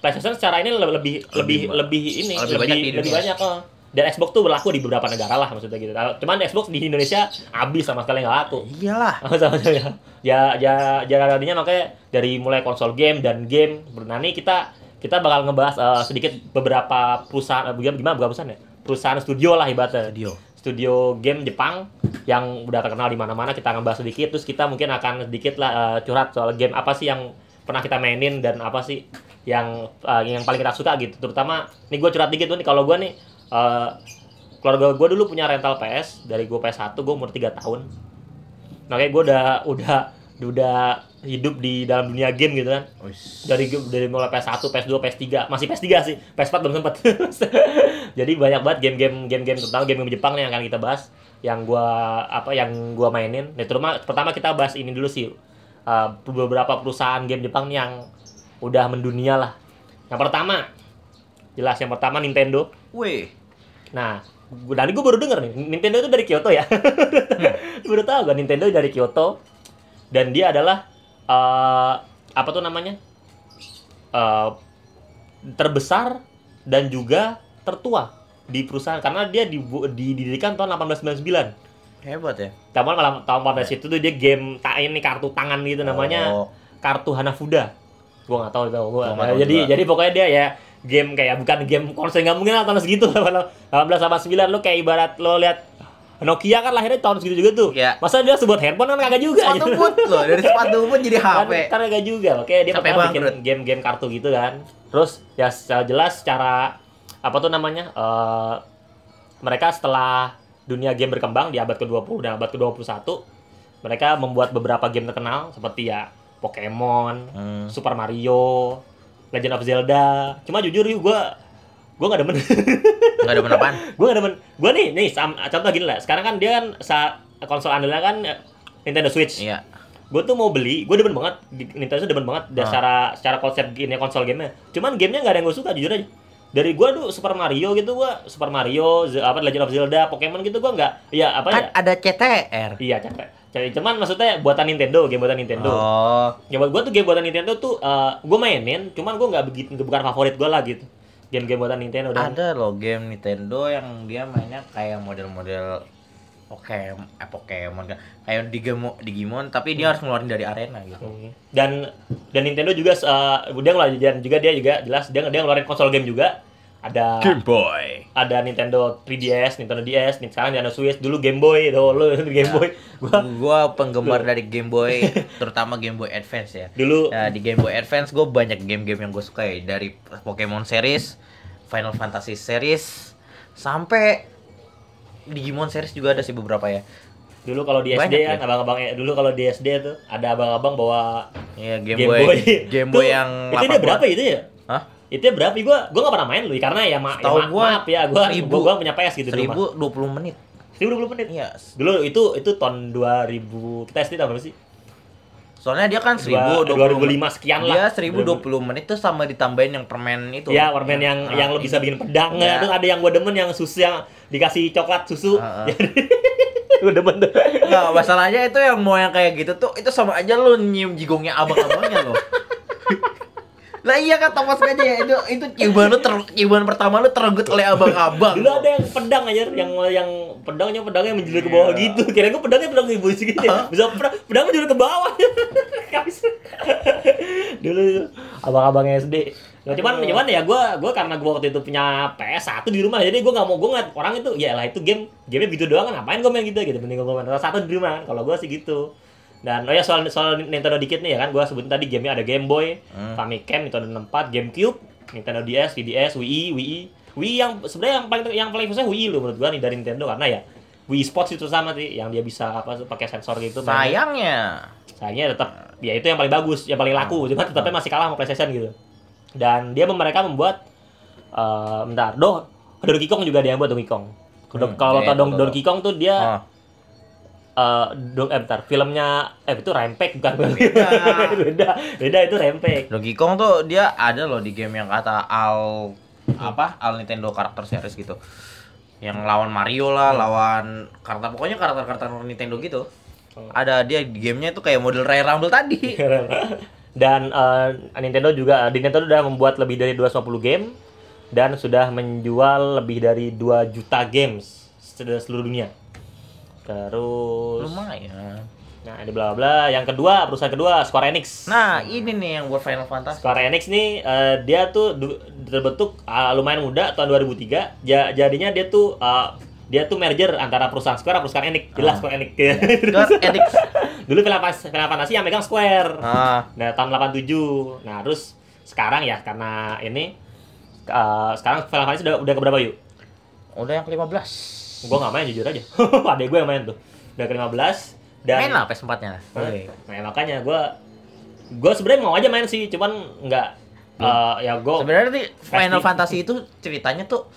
PlayStation secara ini le- lebih lebih Lebih- lebih ini lebih banyak di lebih banyak oh. Dan Xbox tuh berlaku di beberapa negara lah maksudnya gitu. Cuman Xbox di Indonesia habis sama sekali nggak laku. Iyalah. sama ya. Ya ya ya jadinya makanya dari mulai konsol game dan game. Ini kita kita bakal ngebahas eh, sedikit beberapa perusahaan eh, gimana beberapa perusahaan ya? Perusahaan studio lah ibaratnya. Video. studio game Jepang yang udah terkenal di mana-mana kita akan bahas sedikit. Terus kita mungkin akan sedikit lah eh, curhat soal game apa sih yang pernah kita mainin dan apa sih yang eh, yang paling kita suka gitu. Terutama nih gue curhat dikit tuh nih kalau gue nih eh, keluarga gue dulu punya rental PS dari gue PS1 gue umur 3 tahun. Makanya gue udah udah udah hidup di dalam dunia game gitu kan dari dari mulai PS1, PS2, PS3, masih PS3 sih. PS4 belum sempat. Jadi banyak banget game-game game-game terutama game-game Jepang nih yang akan kita bahas yang gua apa yang gua mainin. Nah, terutama pertama kita bahas ini dulu sih. Uh, beberapa perusahaan game Jepang nih yang udah mendunia lah. Yang pertama jelas yang pertama Nintendo. Wih. Nah, gua dari gua baru denger nih, Nintendo itu dari Kyoto ya. baru tahu gua Nintendo dari Kyoto dan dia adalah eh apa tuh namanya? eh terbesar dan juga tertua di perusahaan karena dia dibu- didirikan tahun 1899. Hebat ya. Tahun malam tahun 18 itu tuh dia game tak ini kartu tangan gitu namanya Oh. kartu Hanafuda. Gua nggak tahu tahu gua. Nah, jadi juga. jadi pokoknya dia ya game kayak bukan game konsol nggak mungkin lah tahun segitu lah 18 sama 9 lo kayak ibarat lo lihat Nokia kan lahirnya tahun segitu juga tuh. Iya. Masa dia sebut handphone kan kagak juga. Sepatu put loh, dari sepatu pun jadi Kan, HP. kan kagak juga. Oke, dia Sampai pertama bikin game-game kartu gitu kan. Terus ya secara jelas secara apa tuh namanya? eh mereka setelah dunia game berkembang di abad ke-20 dan abad ke-21, mereka membuat beberapa game terkenal seperti ya Pokemon, Hmm. Super Mario, Legend of Zelda. Cuma jujur yuk gua gua nggak demen. Enggak ada penapaan. gue gak demen gue nih nih sam- contoh gini lah sekarang kan dia kan sa konsol andalannya kan eh, Nintendo Switch Iya. gue tuh mau beli gue demen banget Nintendo tuh demen banget Ah. secara secara konsep gini konsol gamenya cuman gamenya nggak ada yang gue suka jujur aja dari gue tuh Super Mario gitu gue Super Mario Ze- apa Legend of Zelda Pokemon gitu gue nggak ya apa Kan ya ada CTR. iya capek Jadi, cuman maksudnya buatan Nintendo game buatan Nintendo Oh. ya buat gue tuh game buatan Nintendo tuh gue mainin cuman gue nggak begitu bukan favorit gue lah gitu game-game buatan Nintendo dan Ada loh game Nintendo yang dia mainnya kayak model-model Pokemon, eh Pokemon kan kayak Digimon, Digimon tapi dia harus ngeluarin dari arena gitu. Hmm. dan dan Nintendo juga uh, dia ngeluarin dan juga dia juga jelas dia dia ngeluarin konsol game juga ada Boy. ada Nintendo 3DS, Nintendo DS, nih sekarang Nintendo Switch, dulu Game Boy, tuh lu Game Boy. Gua Gua penggemar dari Game Boy, terutama Game Boy Advance ya. dulu Ya, di Game Boy Advance gue banyak game-game yang gue suka ya dari Pokemon series, Final Fantasy series, sampai Digimon series juga ada sih beberapa ya. Dulu kalau di SD Banyak kan ya? abang-abang eh, dulu kalau di SD tuh ada abang-abang bawa Iya, Game, Game Boy. Boy. Game Tuh, Boy yang itu dia berapa itu ya? Itu dia berapa? Gua gua gak pernah main lu karena ya, ma ya ma- gua maaf ya seribu. gua, gua punya PS gitu di rumah. 1020 menit. 1020 menit. Iya. Dulu itu itu tahun 2000 kita SD tahun berapa sih? Soalnya dia kan Dua- 1020 2005 sekian Dia lah. 1020 menit tuh sama ditambahin yang permen itu. Ya, permen yang Ah, yang lo bisa bikin pedang Iya. ya. Terus ada yang gua demen yang susu yang dikasih coklat susu. Ah, ah. gua demen tuh. Enggak, masalahnya itu yang mau yang kayak gitu tuh itu sama aja lu nyium jigongnya abang-abangnya loh. lah iya kan Thomas aja ya itu itu ciuman lu ter, ciuman pertama lu terenggut oleh abang-abang. Dulu ada yang pedang aja yang yang pedangnya pedangnya menjulur ke bawah Iya. gitu. Kira gua pedangnya pedang ibu gitu ya. Bisa pedang, pedangnya menjulur ke bawah. Dulu itu abang-abang SD. Nah, cuman Aduh. cuman ya gua gua karena gua waktu itu punya PS1 di rumah jadi gua nggak mau gua ngeliat orang itu ya lah itu game game gitu doang kan ngapain gua main gitu gitu mending gua main satu di rumah kalau gua sih gitu. Dan oh ya soal soal Nintendo dikit nih ya kan gua sebutin tadi gamenya ada Game Boy, Hmm. Famicom, Nintendo 64, GameCube, Nintendo DS, 3DS, Wii, Wii, Wii yang sebenarnya yang paling yang paling susah Wii lo menurut gua nih dari Nintendo karena ya Wii Sports itu sama sih yang dia bisa apa pakai sensor gitu. Sayangnya. Sayangnya tetap ya itu yang paling bagus, yang paling laku, cuma tetapnya masih kalah sama PlayStation gitu. Dan dia mereka membuat eh bentar, Doh, Donkey Kong juga dia yang buat Donkey Kong. Hmm, Kalau betul. Donkey Kong tuh dia Oh. Eh Don- eh bentar, filmnya eh itu Rampage bukan Beda. beda, beda itu Rampage. Donkey Kong tuh dia ada loh di game yang kata Al apa Al Nintendo Character Series gitu. Yang lawan Mario lah, lawan karakter pokoknya karakter-karakter Nintendo gitu. Hmm. Ada dia di gamenya itu kayak model Royal Rumble tadi. dan eh, Nintendo juga di Nintendo sudah membuat lebih dari 250 game dan sudah menjual lebih dari 2 juta games se- seluruh dunia. Terus Lumayan. nah ini bla bla. Yang kedua, perusahaan kedua Square Enix. Nah, ini nih yang buat Final Fantasy. Square Enix nih eh, dia tuh terbentuk eh, lumayan muda tahun 2003. Ja- jadinya dia tuh eh, dia tuh merger antara perusahaan Square sama perusahaan Enix. Jelas Ah. Square Enix. Square Enix. Dulu Final Fantasy, Final Fantasy yang megang Square. Ah, Nah, tahun 87. Nah, terus sekarang ya karena ini eh, sekarang Final Fantasy udah udah keberapa yuk? udah yang ke-15. Gua nggak main jujur aja. Adek gue yang main tuh. Udah ke-15 dan Main lah PS4-nya. Hah? Nah, makanya gua gua sebenarnya mau aja main sih, cuman nggak eh, ya gua Sebenarnya nih Final. Fantasy itu ceritanya tuh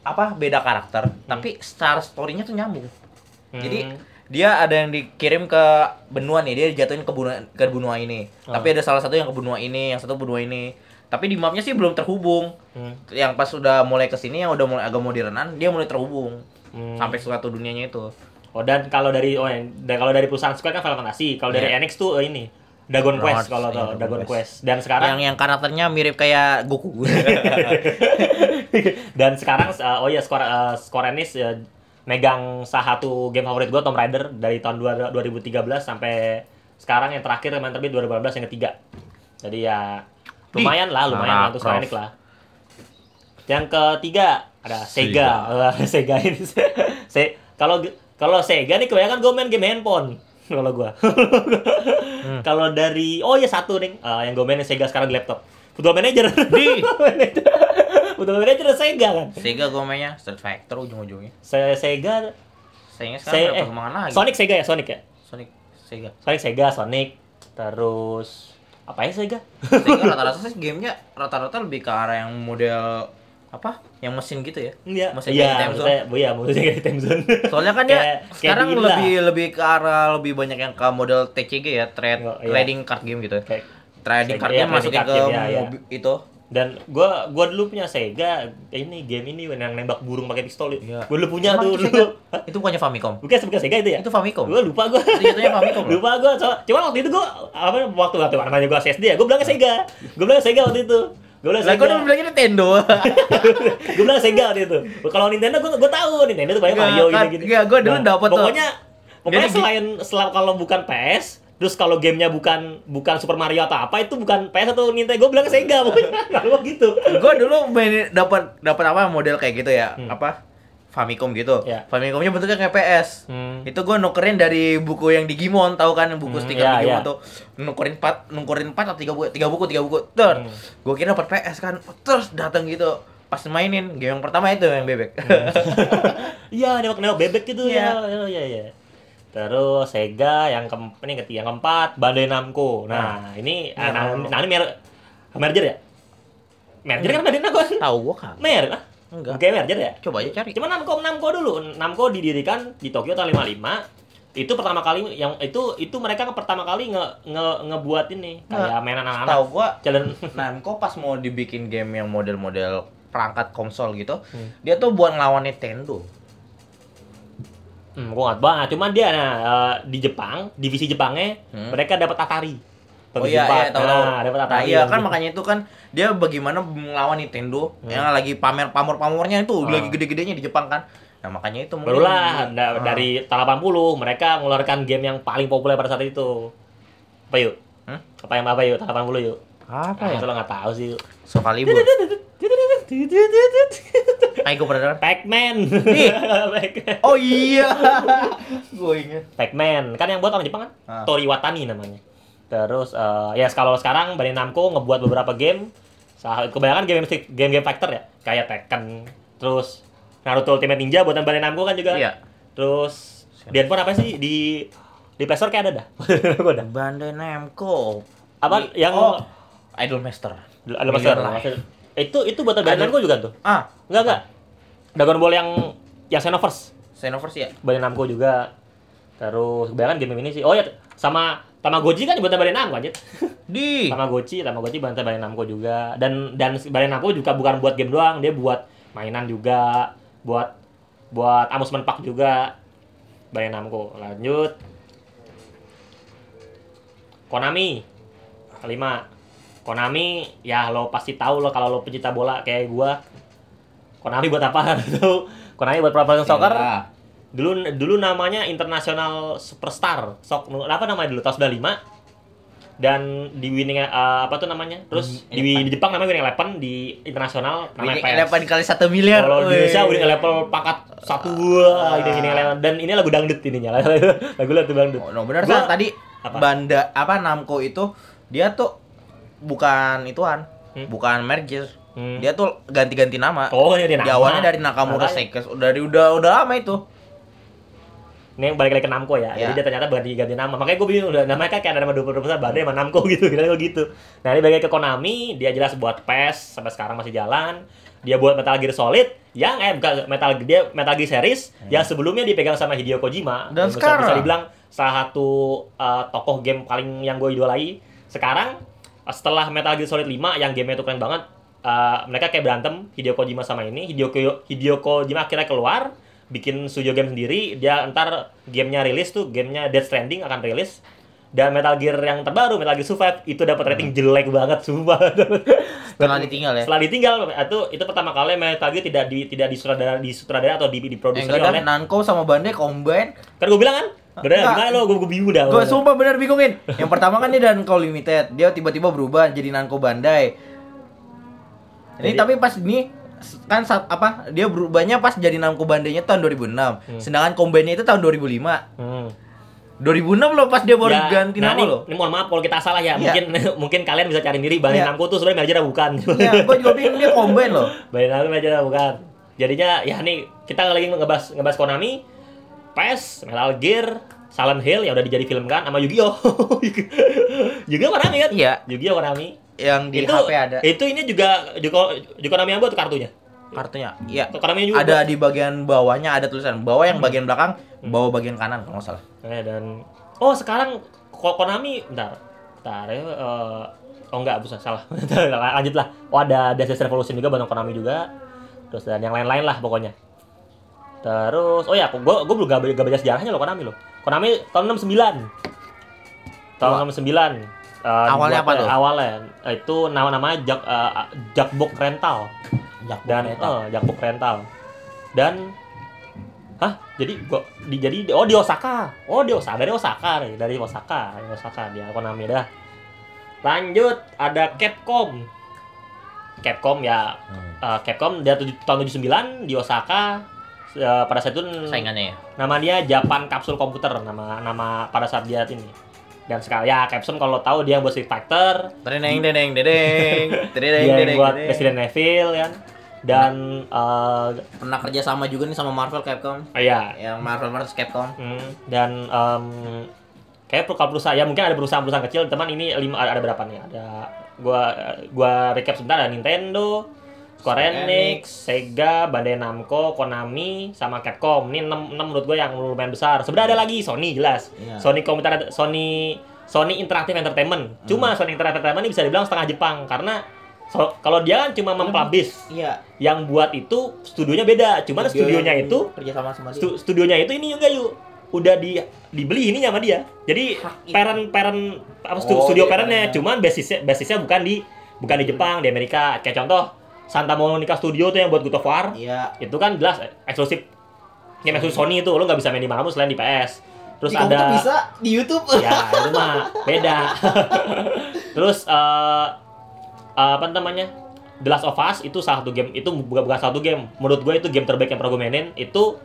apa beda karakter, tapi secara story-nya tuh nyambung. Hmm. Jadi dia ada yang dikirim ke benua nih, dia dijatuhin ke benua ke benua ini. Ah. Tapi ada salah satu yang ke benua ini, yang satu benua ini. Tapi di mapnya sih belum terhubung. Hmm. Yang pas udah mulai ke sini yang udah mulai agak modernan, dia mulai terhubung Hmm. sampai suatu dunianya itu. Oh dan kalau dari oh dan kalau dari perusahaan Square kan Final Fantasy, kalau dari Iya. Enix tuh eh, ini Dragon Dragon Quest kalau iya, tau, Dragon Dragon Quest. Quest. Dan sekarang yang yang karakternya mirip kayak Goku. dan sekarang eh, oh ya Square eh, Square Enix eh, megang salah satu game favorit gua Tomb Raider dari tahun dua- 2013 sampai sekarang yang terakhir yang terbit 2018 yang ketiga. Jadi ya lumayan lah, lumayan lah untuk. Enix lah. Yang ketiga ada Sega. Eh, Sega ini. Se kalau kalau Sega nih kebanyakan gue main game handphone kalau gua. Hmm. Kalau dari oh ya satu nih eh, yang gue mainin Sega sekarang di laptop. Football Manager. Di. Football Manager Sega kan. Sega gue mainnya Street Fighter ujung-ujungnya. Se Sega Sayangnya Se sekarang eh, udah perkembangan lagi. Sonic Sega ya Sonic ya. Sonic Sega. Sonic Sega Sonic terus apa ya Sega? Sega rata-rata sih gamenya rata-rata lebih ke arah yang model apa? Yang mesin gitu ya. Iya. Mesin Iya, kayak Time Zone. iya, maksudnya kayak Time Zone. Soalnya kan kayak sekarang lebih lebih ke arah lebih banyak yang ke model TCG ya, trade Oh, iya. trading card game gitu. Kayak Trading Sega, cardnya iya, masukin card ke game, iya, iya. mobil itu. Dan gua gua dulu punya Sega ini game ini yang nembak burung pakai pistol itu. Iya. Gua dulu punya Emang tuh itu dulu. Sega? Itu bukannya Famicom. Bukan bukan Sega itu ya? Itu Famicom. Gua lupa gua. Itu jatuhnya Famicom loh. lupa gua. So, cuman waktu itu gua apa waktu waktu namanya gua SD ya, gua bilangnya Sega. Gua bilang Sega waktu itu. Gua bilang Lah Sega. gua udah bilangnya Nintendo. gue bilang Sega waktu itu. Kalau Nintendo gue gue tahu Nintendo tuh banyak Mario gini-gini. nggak, gua dulu dapet tuh. Pokoknya pokoknya Jadi- selain selain kalau bukan PS Terus kalau gamenya bukan bukan Super Mario atau apa itu bukan PS atau Nintendo, gue bilang Sega pokoknya kalau gitu. gua dulu main dapat dapat apa model kayak gitu ya. Hmm. Apa? Famicom gitu. Ya. Famicomnya bentuknya kayak PS. Hmm. Itu gua nukerin dari buku yang Digimon, tahu kan buku Hmm, stiker iya, Digimon iya. tuh. Nukerin 4, nukerin 4 atau 3 buku, 3 buku, 3 buku. Ter. Hmm. Gua kira dapat PS kan. Terus datang gitu. pas mainin game yang pertama itu yang bebek. Iya, nembak nembak bebek gitu Iya. ya. Iya, iya, iya. Terus Sega yang ke ini ketiga, yang keempat Bandai Namco. Nah, ini Iya. nah, nah, ini mer merger ya? Merger kan Bandai Namco kan? Tahu gua kan. Mer, ah? Enggak. Kayak merger ya? Coba aja cari. Cuma Namco Namco dulu. Namco didirikan di Tokyo tahun 55. Itu pertama kali yang itu itu mereka pertama kali nge, nge ngebuat ini kayak mainan Tahu anak-anak. gua Jalan Namco pas mau dibikin game yang model-model perangkat konsol gitu, Hmm. dia tuh buat ngelawan Nintendo. Hmm, gua nggak banget. Cuman dia nah eh, di Jepang, divisi Jepangnya Hmm. mereka dapat Atari. Oh iya, iya, tahu. Nah, dapat Nah, Atari. iya yang kan gitu. makanya itu kan dia bagaimana melawan Nintendo Hmm. yang lagi pamer pamor-pamornya itu Ah. lagi gede-gedenya di Jepang kan. Nah, makanya itu mungkin Barulah da- Ah. dari tahun 80 mereka mengeluarkan game yang paling populer pada saat itu. Apa yuk? Hmm? Apa yang apa yuk? Tahun 80 yuk. apa Ah, ya? itu lo nggak tahu sih. yuk. Sokalibur. Ayo gue pernah dengar. Pac-Man. Ih. Pac-Man. Oh iya. gue inget. Pac-Man kan yang buat orang Jepang kan? Ah. Tori Watani namanya. Terus eh, ya kalau sekarang Bandai Namco ngebuat beberapa game. Kebanyakan game game game fighter ya, kayak Tekken, terus Naruto Ultimate Ninja buatan Bandai Namco kan juga. Iya. Terus di handphone apa sih di di Play Store kayak ada dah. Gua ada. Bandai Namco. Apa Di- yang oh, Idol Master. Life. Master. Itu itu Bandai Ada- Namco juga tuh. Ah, Enggak enggak. Dragon Ball yang yang Xenoverse. Xenoverse ya. Bandai Namco juga. Terus kebanyakan game ini sih. Oh ya sama Tamagotchi kan buatan Bandai Namco aja. Di. Tamagotchi, Tamagotchi buatan Bandai Namco juga. Dan dan Bandai Namco juga bukan buat game doang, dia buat mainan juga, buat buat amusement park juga. Bandai Namco. Lanjut. Konami. Kelima. Konami, ya lo pasti tahu lo kalau lo pecinta bola kayak gua. Konami buat apa? Tahu? Konami buat professional soccer Iya. dulu dulu namanya International Superstar sok apa namanya dulu tahun 95 dan di winning eh, apa tuh namanya terus Hmm, di, di Jepang namanya winning eleven di internasional namanya Winning PS Eleven kali satu miliar. kalau di. Indonesia winning level pangkat satu wah ini winning eleven dan ini lagu dangdut ininya lagu lagu dangdut Oh, no, benar Gua- tadi Apa? Banda apa Namco itu dia tuh bukan ituan, Hmm? bukan merger. Hmm. Dia tuh ganti-ganti nama. oh ini dia Di nama awalnya dari Nakamura. Seikers, dari udah udah lama itu. ini yang balik lagi ke Namco ya. Ya. Jadi dia ternyata ganti ganti nama. Makanya gue bingung udah namanya kan kayak ada nama 20 besar Bandai sama Namco gitu, kira gitu. Nah, ini balik lagi ke Konami, dia jelas buat PES sampai sekarang masih jalan. Dia buat Metal Gear Solid yang eh bukan Metal dia Metal Gear series yang sebelumnya dipegang sama Hideo Kojima. Hmm. Dan Yang bisa- sekarang? bisa dibilang salah satu uh, tokoh game paling yang gue idolai. Sekarang setelah Metal Gear Solid 5 yang gamenya itu keren banget, uh, mereka kayak berantem Hideo Kojima sama ini. Hideo, Ko- Hideo Kojima akhirnya keluar, bikin studio game sendiri. Dia ntar gamenya rilis tuh, gamenya Death Stranding akan rilis. Dan Metal Gear yang terbaru, Metal Gear Survive, itu dapat rating jelek banget, sumpah. Setelah ditinggal ya. Setelah ditinggal, itu itu pertama kali Metal Gear tidak di tidak disutradara disutradara atau di Eh, diproduksi dah, oleh. Namco sama Bandai combine. Kan gue bilang kan, bener Enggak. lo? Gue gue bingung dah. Gue sumpah bener bingungin. Yang pertama kan dia Namco Limited, dia tiba-tiba berubah jadi Namco Bandai. Ini Jadi- tapi pas ini kan saat apa dia berubahnya pas jadi Namco Bandainya tahun 2006. Sedangkan combine-nya itu tahun 2005. Hmm. 2006 loh pas dia baru Ya, ganti nah nama ini, loh. ini mohon maaf kalau kita salah ya. Iya. Mungkin mungkin kalian bisa cari diri Bandai Iya. Namco tuh sebenarnya merger bukan. Ya, gue juga bingung dia combine loh. Bandai Namco merger bukan. Jadinya ya nih kita lagi ngebahas ngebahas Konami, PES, Metal Gear, Silent Hill yang udah dijadi film kan sama Yu-Gi-Oh. Yu-Gi-Oh Konami kan? Iya. Yu-Gi-Oh Konami. Yang di itu HP ada itu ini juga juga juga Konami buat tuh kartunya. kartunya. Iya. Konami juga. Ada di bagian bawahnya ada tulisan. Bawah Hmm. yang bagian belakang, bawah bagian kanan kalau nggak salah. Eh, dan oh sekarang Ko- Konami bentar. Bentar ya eh, oh enggak bisa salah. Lanjut lah. Oh ada Death Revolution juga bareng Konami juga. Terus dan yang lain-lain lah pokoknya. Terus oh ya, gua gua belum gak, gak baca sejarahnya loh Konami loh. Konami tahun 69. Tahun Wah. 69. Eh, Awalnya apa tuh? Awalnya itu nama namanya Jak eh, Jakbox Rental dan eh, Jakbox Rental. Dan Hah? Jadi gua di jadi oh di Osaka. Oh di Osaka dari Osaka nih, dari Osaka, dari Osaka dia Konami dah. Lanjut ada Capcom. Capcom ya eh, Capcom dia tujuh- tahun 79 di Osaka Eh, pada saat itu saingannya ya. nama dia Japan Kapsul Komputer nama nama pada saat dia ini dan sekali ya Capcom kalau tahu dia yang buat Street Fighter Treneng dedeng dedeng. Treneng dia yang buat. Resident Evil kan dan eh Pernah kerja sama juga nih sama Marvel Capcom. iya Yang Marvel versus Capcom. Hmm, dan em, kayak kalau perusahaan ya mungkin ada perusahaan-perusahaan kecil teman ini lima ada, ada berapa nih ada gua gua recap sebentar ada Nintendo Square Enix, Sega, Bandai Namco, Konami, sama Capcom. Ini 6, menurut gue yang lumayan besar. Sebenarnya ada lagi Sony jelas. Iya. Sony Computer Sony Sony Interactive Entertainment. Cuma Sony Interactive Entertainment ini bisa dibilang setengah Jepang karena so- kalau dia kan cuma mempublish. Iya. Yang buat itu studionya beda. Cuman Studio studionya itu kerja sama sama dia. stu- studionya itu ini juga yuk udah di dibeli ini sama dia jadi parent parent apa Oh, studio iya, parentnya iya. cuman basisnya basisnya bukan di bukan di Jepang di Amerika kayak contoh Santa Monica Studio tuh yang buat God of War. Iya. itu kan jelas eksklusif. Game eksklusif Sony itu lo nggak bisa main di mana selain di PS terus Di ada bisa di YouTube. ya itu mah beda. Terus eh apa namanya? The Last of Us itu salah satu game itu bukan bukan satu game. Menurut gue itu game terbaik yang pernah gue mainin. Itu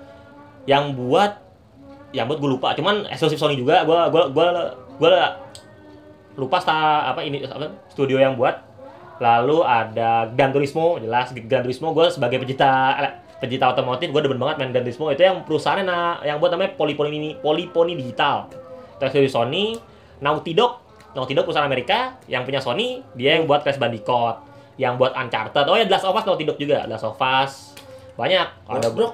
yang buat yang buat gue lupa. Cuman eksklusif Sony juga. Gue gue gue gue lupa sta apa ini apa studio yang buat lalu ada Gran Turismo jelas. Gran Turismo gue sebagai pecinta pecinta otomotif gue demen banget main Gran Turismo. Itu yang perusahaannya nah, yang buat namanya Polypony Polypony Digital. Terus dari Sony Naughty Dog. Naughty Dog perusahaan Amerika yang punya Sony dia yang buat Crash Bandicoot yang buat Uncharted. Oh ya The Last of Us Naughty Dog juga. The Last of Us. Banyak. Ada Ada bro.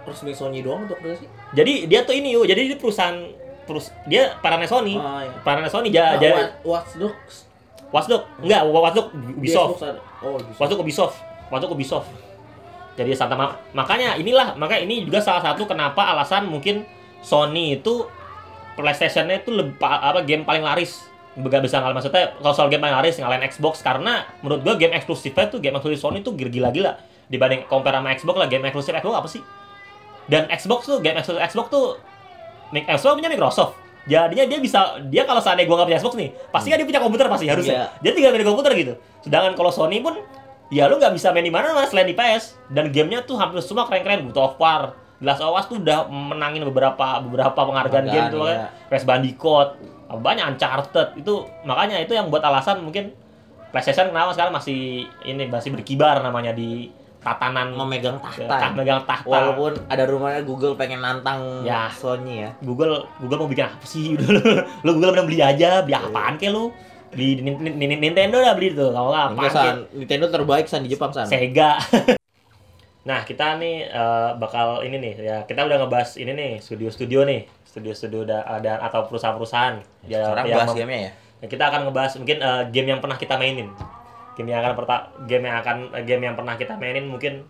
Resmi Sony doang untuk sih. jadi dia tuh ini yuk jadi dia perusahaan terus dia parane Sony. Oh, iya. parane Sony ja, Nah, ja, Watch Dogs. Watch Dogs enggak Watch Dogs Ubisoft. Oh, Ubisoft. Watch Dogs Ubisoft. Watch Dogs Ubisoft. Jadi Santa Ma- makanya inilah makanya ini juga salah satu kenapa alasan mungkin Sony itu PlayStation-nya itu lebih apa game paling laris. Gak bisa ngalahin maksudnya kalau soal game paling laris ngalahin Xbox. Karena menurut gua game eksklusifnya tuh game eksklusif Sony tuh gila-gila. Dibanding compare sama Xbox lah game eksklusif Xbox apa sih? Dan Xbox tuh game eksklusif Xbox tuh Xbox punya Microsoft jadinya dia bisa dia kalau seandainya gua nggak punya Xbox nih pasti kan dia punya komputer pasti harusnya. Iya. dia tinggal main di komputer gitu. Sedangkan kalau Sony pun ya lu nggak bisa main di mana mas? Selain di PS dan gamenya tuh hampir semua keren-keren God of War Last of Us tuh udah menangin beberapa beberapa penghargaan Penghargaan, game tuh iya. kan Crash Bandicoot banyak Uncharted. Itu makanya itu yang buat alasan mungkin PlayStation kenapa sekarang masih ini masih berkibar namanya di tatanan memegang tahta. tah- megang tahta Walaupun ada rumahnya Google pengen nantang Ya. Sony ya. Google Google mau bikin apa sih udah lu, lu Google bener beli aja beli apaan ke lu Nin- Nintendo dah beli tuh kalau nggak apaan san, Nintendo terbaik san di Jepang san. Sega nah kita nih eh, bakal ini nih ya kita udah ngebahas ini nih studio-studio nih studio-studio da- ada atau perusahaan-perusahaan ya, Sekarang yang bahas gamenya ya. Ya, kita akan ngebahas mungkin eh, game yang pernah kita mainin. Game yang akan perta game yang akan eh, game yang pernah kita mainin mungkin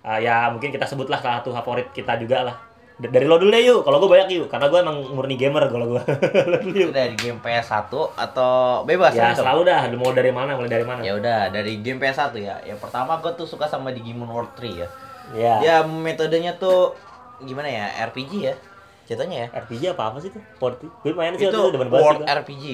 eh, ya mungkin kita sebutlah salah satu favorit kita juga lah. D- Dari lo dulu deh yuk. Kalau gue banyak yuk, karena gue emang murni gamer kalau gue. lo dulu yuk. Itu dari game PS1 atau bebas Ya random? selalu dah. Mau dari mana? Mulai dari mana? Ya udah, dari game PS1 ya. Yang pertama gue tuh suka sama Digimon World 3 ya. Ya. Dia metodenya tuh gimana ya? RPG ya. Jatuhnya ya. RPG apa apa sih tuh? Port gue main sih itu itu World. RPG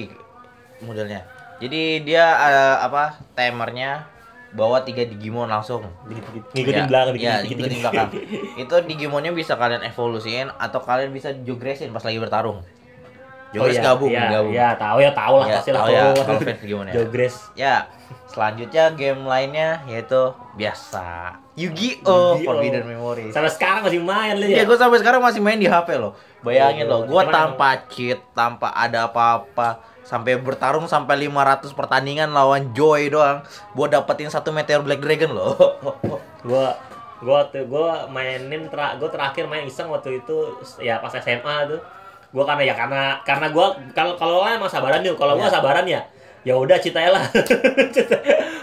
modelnya. Jadi dia eh, apa? Timernya bawa tiga Digimon langsung. Ngikutin Ya, belakang ya, ngikutin belakang. itu Digimonnya bisa kalian evolusiin atau kalian bisa jogresin pas lagi bertarung. Jogres iya, gabung, iya, gabung. Ya, tahu ya, tahu lah Ya, pasti lah ya kalau- fans Digimon ya. Jogres. Ya, selanjutnya game lainnya yaitu biasa Yu-Gi-Oh! Yu-Gi-Oh! Forbidden Memories. Sampai sekarang masih main lu Ya, ya. gue sampai sekarang masih main di HP loh. Bayangin Oh, loh, gue tanpa cheat, tanpa ada apa-apa, sampai bertarung sampai 500 pertandingan lawan Joy doang, buat dapetin satu Meteor Black Dragon loh. gua gua waktu gua mainin tra, gua terakhir main iseng waktu itu ya pas SMA tuh gua karena ya karena karena gua kalau kalau lah emang sabaran yuk kalau gua Ya. sabaran ya ya udah cita lah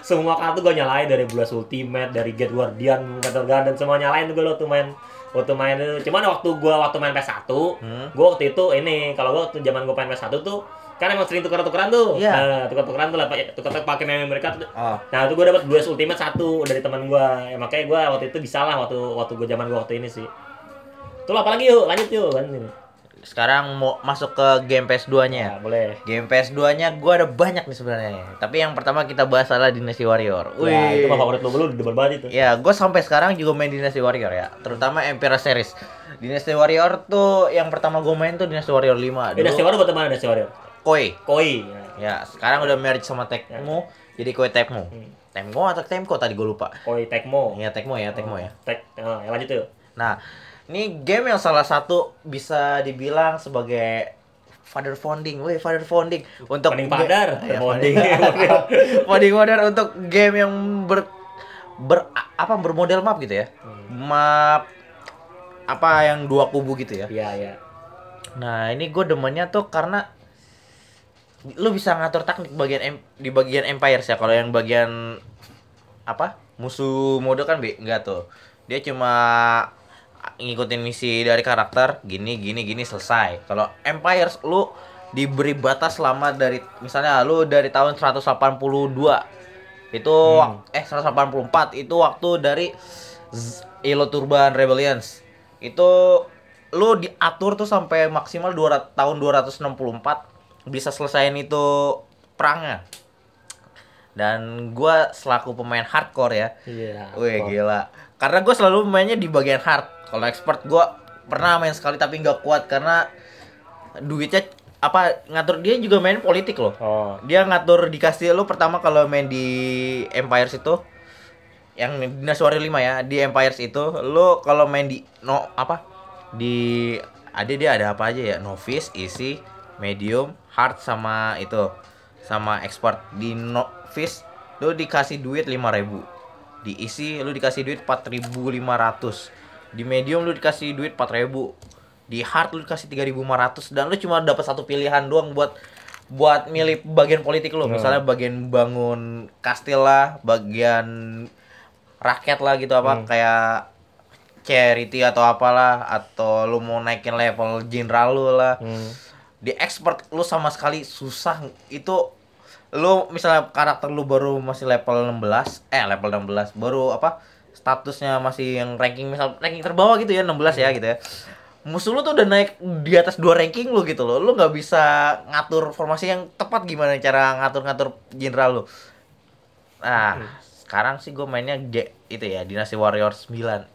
semua kartu gua nyalain dari Blast Ultimate dari Get Guardian Metal Garden semua nyalain tuh gua waktu main waktu main itu cuman waktu gua waktu main PS1 Hmm. gua waktu itu ini kalau gua waktu zaman gua main PS1 tuh kan emang sering tuker-tukeran tuh Iya. nah, tuker-tukeran tuh lah tuker-tuker pakai meme mereka tuh Oh, Nah, itu gue dapat Blast Ultimate satu dari teman gue. Ya makanya gue waktu itu bisa lah waktu waktu gue zaman gue waktu ini sih. Tuh apa lagi yuk? Lanjut yuk kan ini. sekarang mau masuk ke game PS2-nya. Ya, boleh. Game PS2-nya gue ada banyak nih sebenarnya. Tapi yang pertama kita bahas adalah Dynasty Warrior. Ya, itu mah Wih. favorit lo lu demen banget itu. Ya, gue sampai sekarang juga main Dynasty Warrior ya, terutama Empire Series. Dynasty Warrior tuh yang pertama gue main tuh Dynasty Warrior 5. Eh, Dynasty Warrior buat mana Dynasty Warrior? Koi. Koi. Ya. Ya, sekarang udah marriage sama Tecmo. Jadi kue Tecmo. Hmm. Tecmo atau Temco tadi gue lupa. Koi Tecmo. Iya Tecmo ya, Tecmo ya. Tek, oh, ya lanjut yuk. Nah, ini game yang salah satu bisa dibilang sebagai father founding, weh father founding untuk Founding father, Ya, founding. founding father untuk game yang ber ber apa bermodel map gitu ya. Hmm. Map apa yang dua kubu gitu ya. Iya, iya. Nah, ini gue demennya tuh karena lu bisa ngatur taktik bagian em- di bagian Empires ya. Kalau yang bagian apa? Musuh mode kan be enggak tuh. Dia cuma ngikutin misi dari karakter gini gini gini selesai. Kalau Empires lu diberi batas lama dari misalnya lu dari tahun 182 itu Hmm. eh 184 itu waktu dari Elo Turban Rebellions itu lu diatur tuh sampai maksimal 200, tahun 264 bisa selesaiin itu perangnya. Dan gua selaku pemain hardcore ya. Iya. Wih gila. Karena gua selalu mainnya di bagian hard. Kalau expert gua pernah main sekali tapi nggak kuat karena duitnya apa ngatur dia juga main politik loh. Oh. dia ngatur dikasih lu pertama kalau main di Empires itu yang Dinas Warrior 5 ya di Empires itu lu kalau main di no apa di ada dia ada apa aja ya? Novice easy medium hard sama itu sama expert di novice lu dikasih duit 5000 di easy lu dikasih duit 4500 di medium lu dikasih duit 4000 di hard lu dikasih 3500 dan lu cuma dapat satu pilihan doang buat buat milih bagian politik lu. Hmm. misalnya bagian bangun kastil lah bagian rakyat lah gitu apa. Hmm. kayak charity atau apalah atau lu mau naikin level jenderal lu lah. Hmm di expert lu sama sekali susah. Itu lu misalnya karakter lu baru masih level 16 eh level 16 baru apa statusnya masih yang ranking misal ranking terbawah gitu ya 16 ya gitu ya. Musuh lu tuh udah naik di atas dua ranking lu gitu loh. Lu nggak bisa ngatur formasi yang tepat gimana cara ngatur-ngatur general lu. Nah hmm. sekarang sih gue mainnya G, itu ya dinasti Warriors 9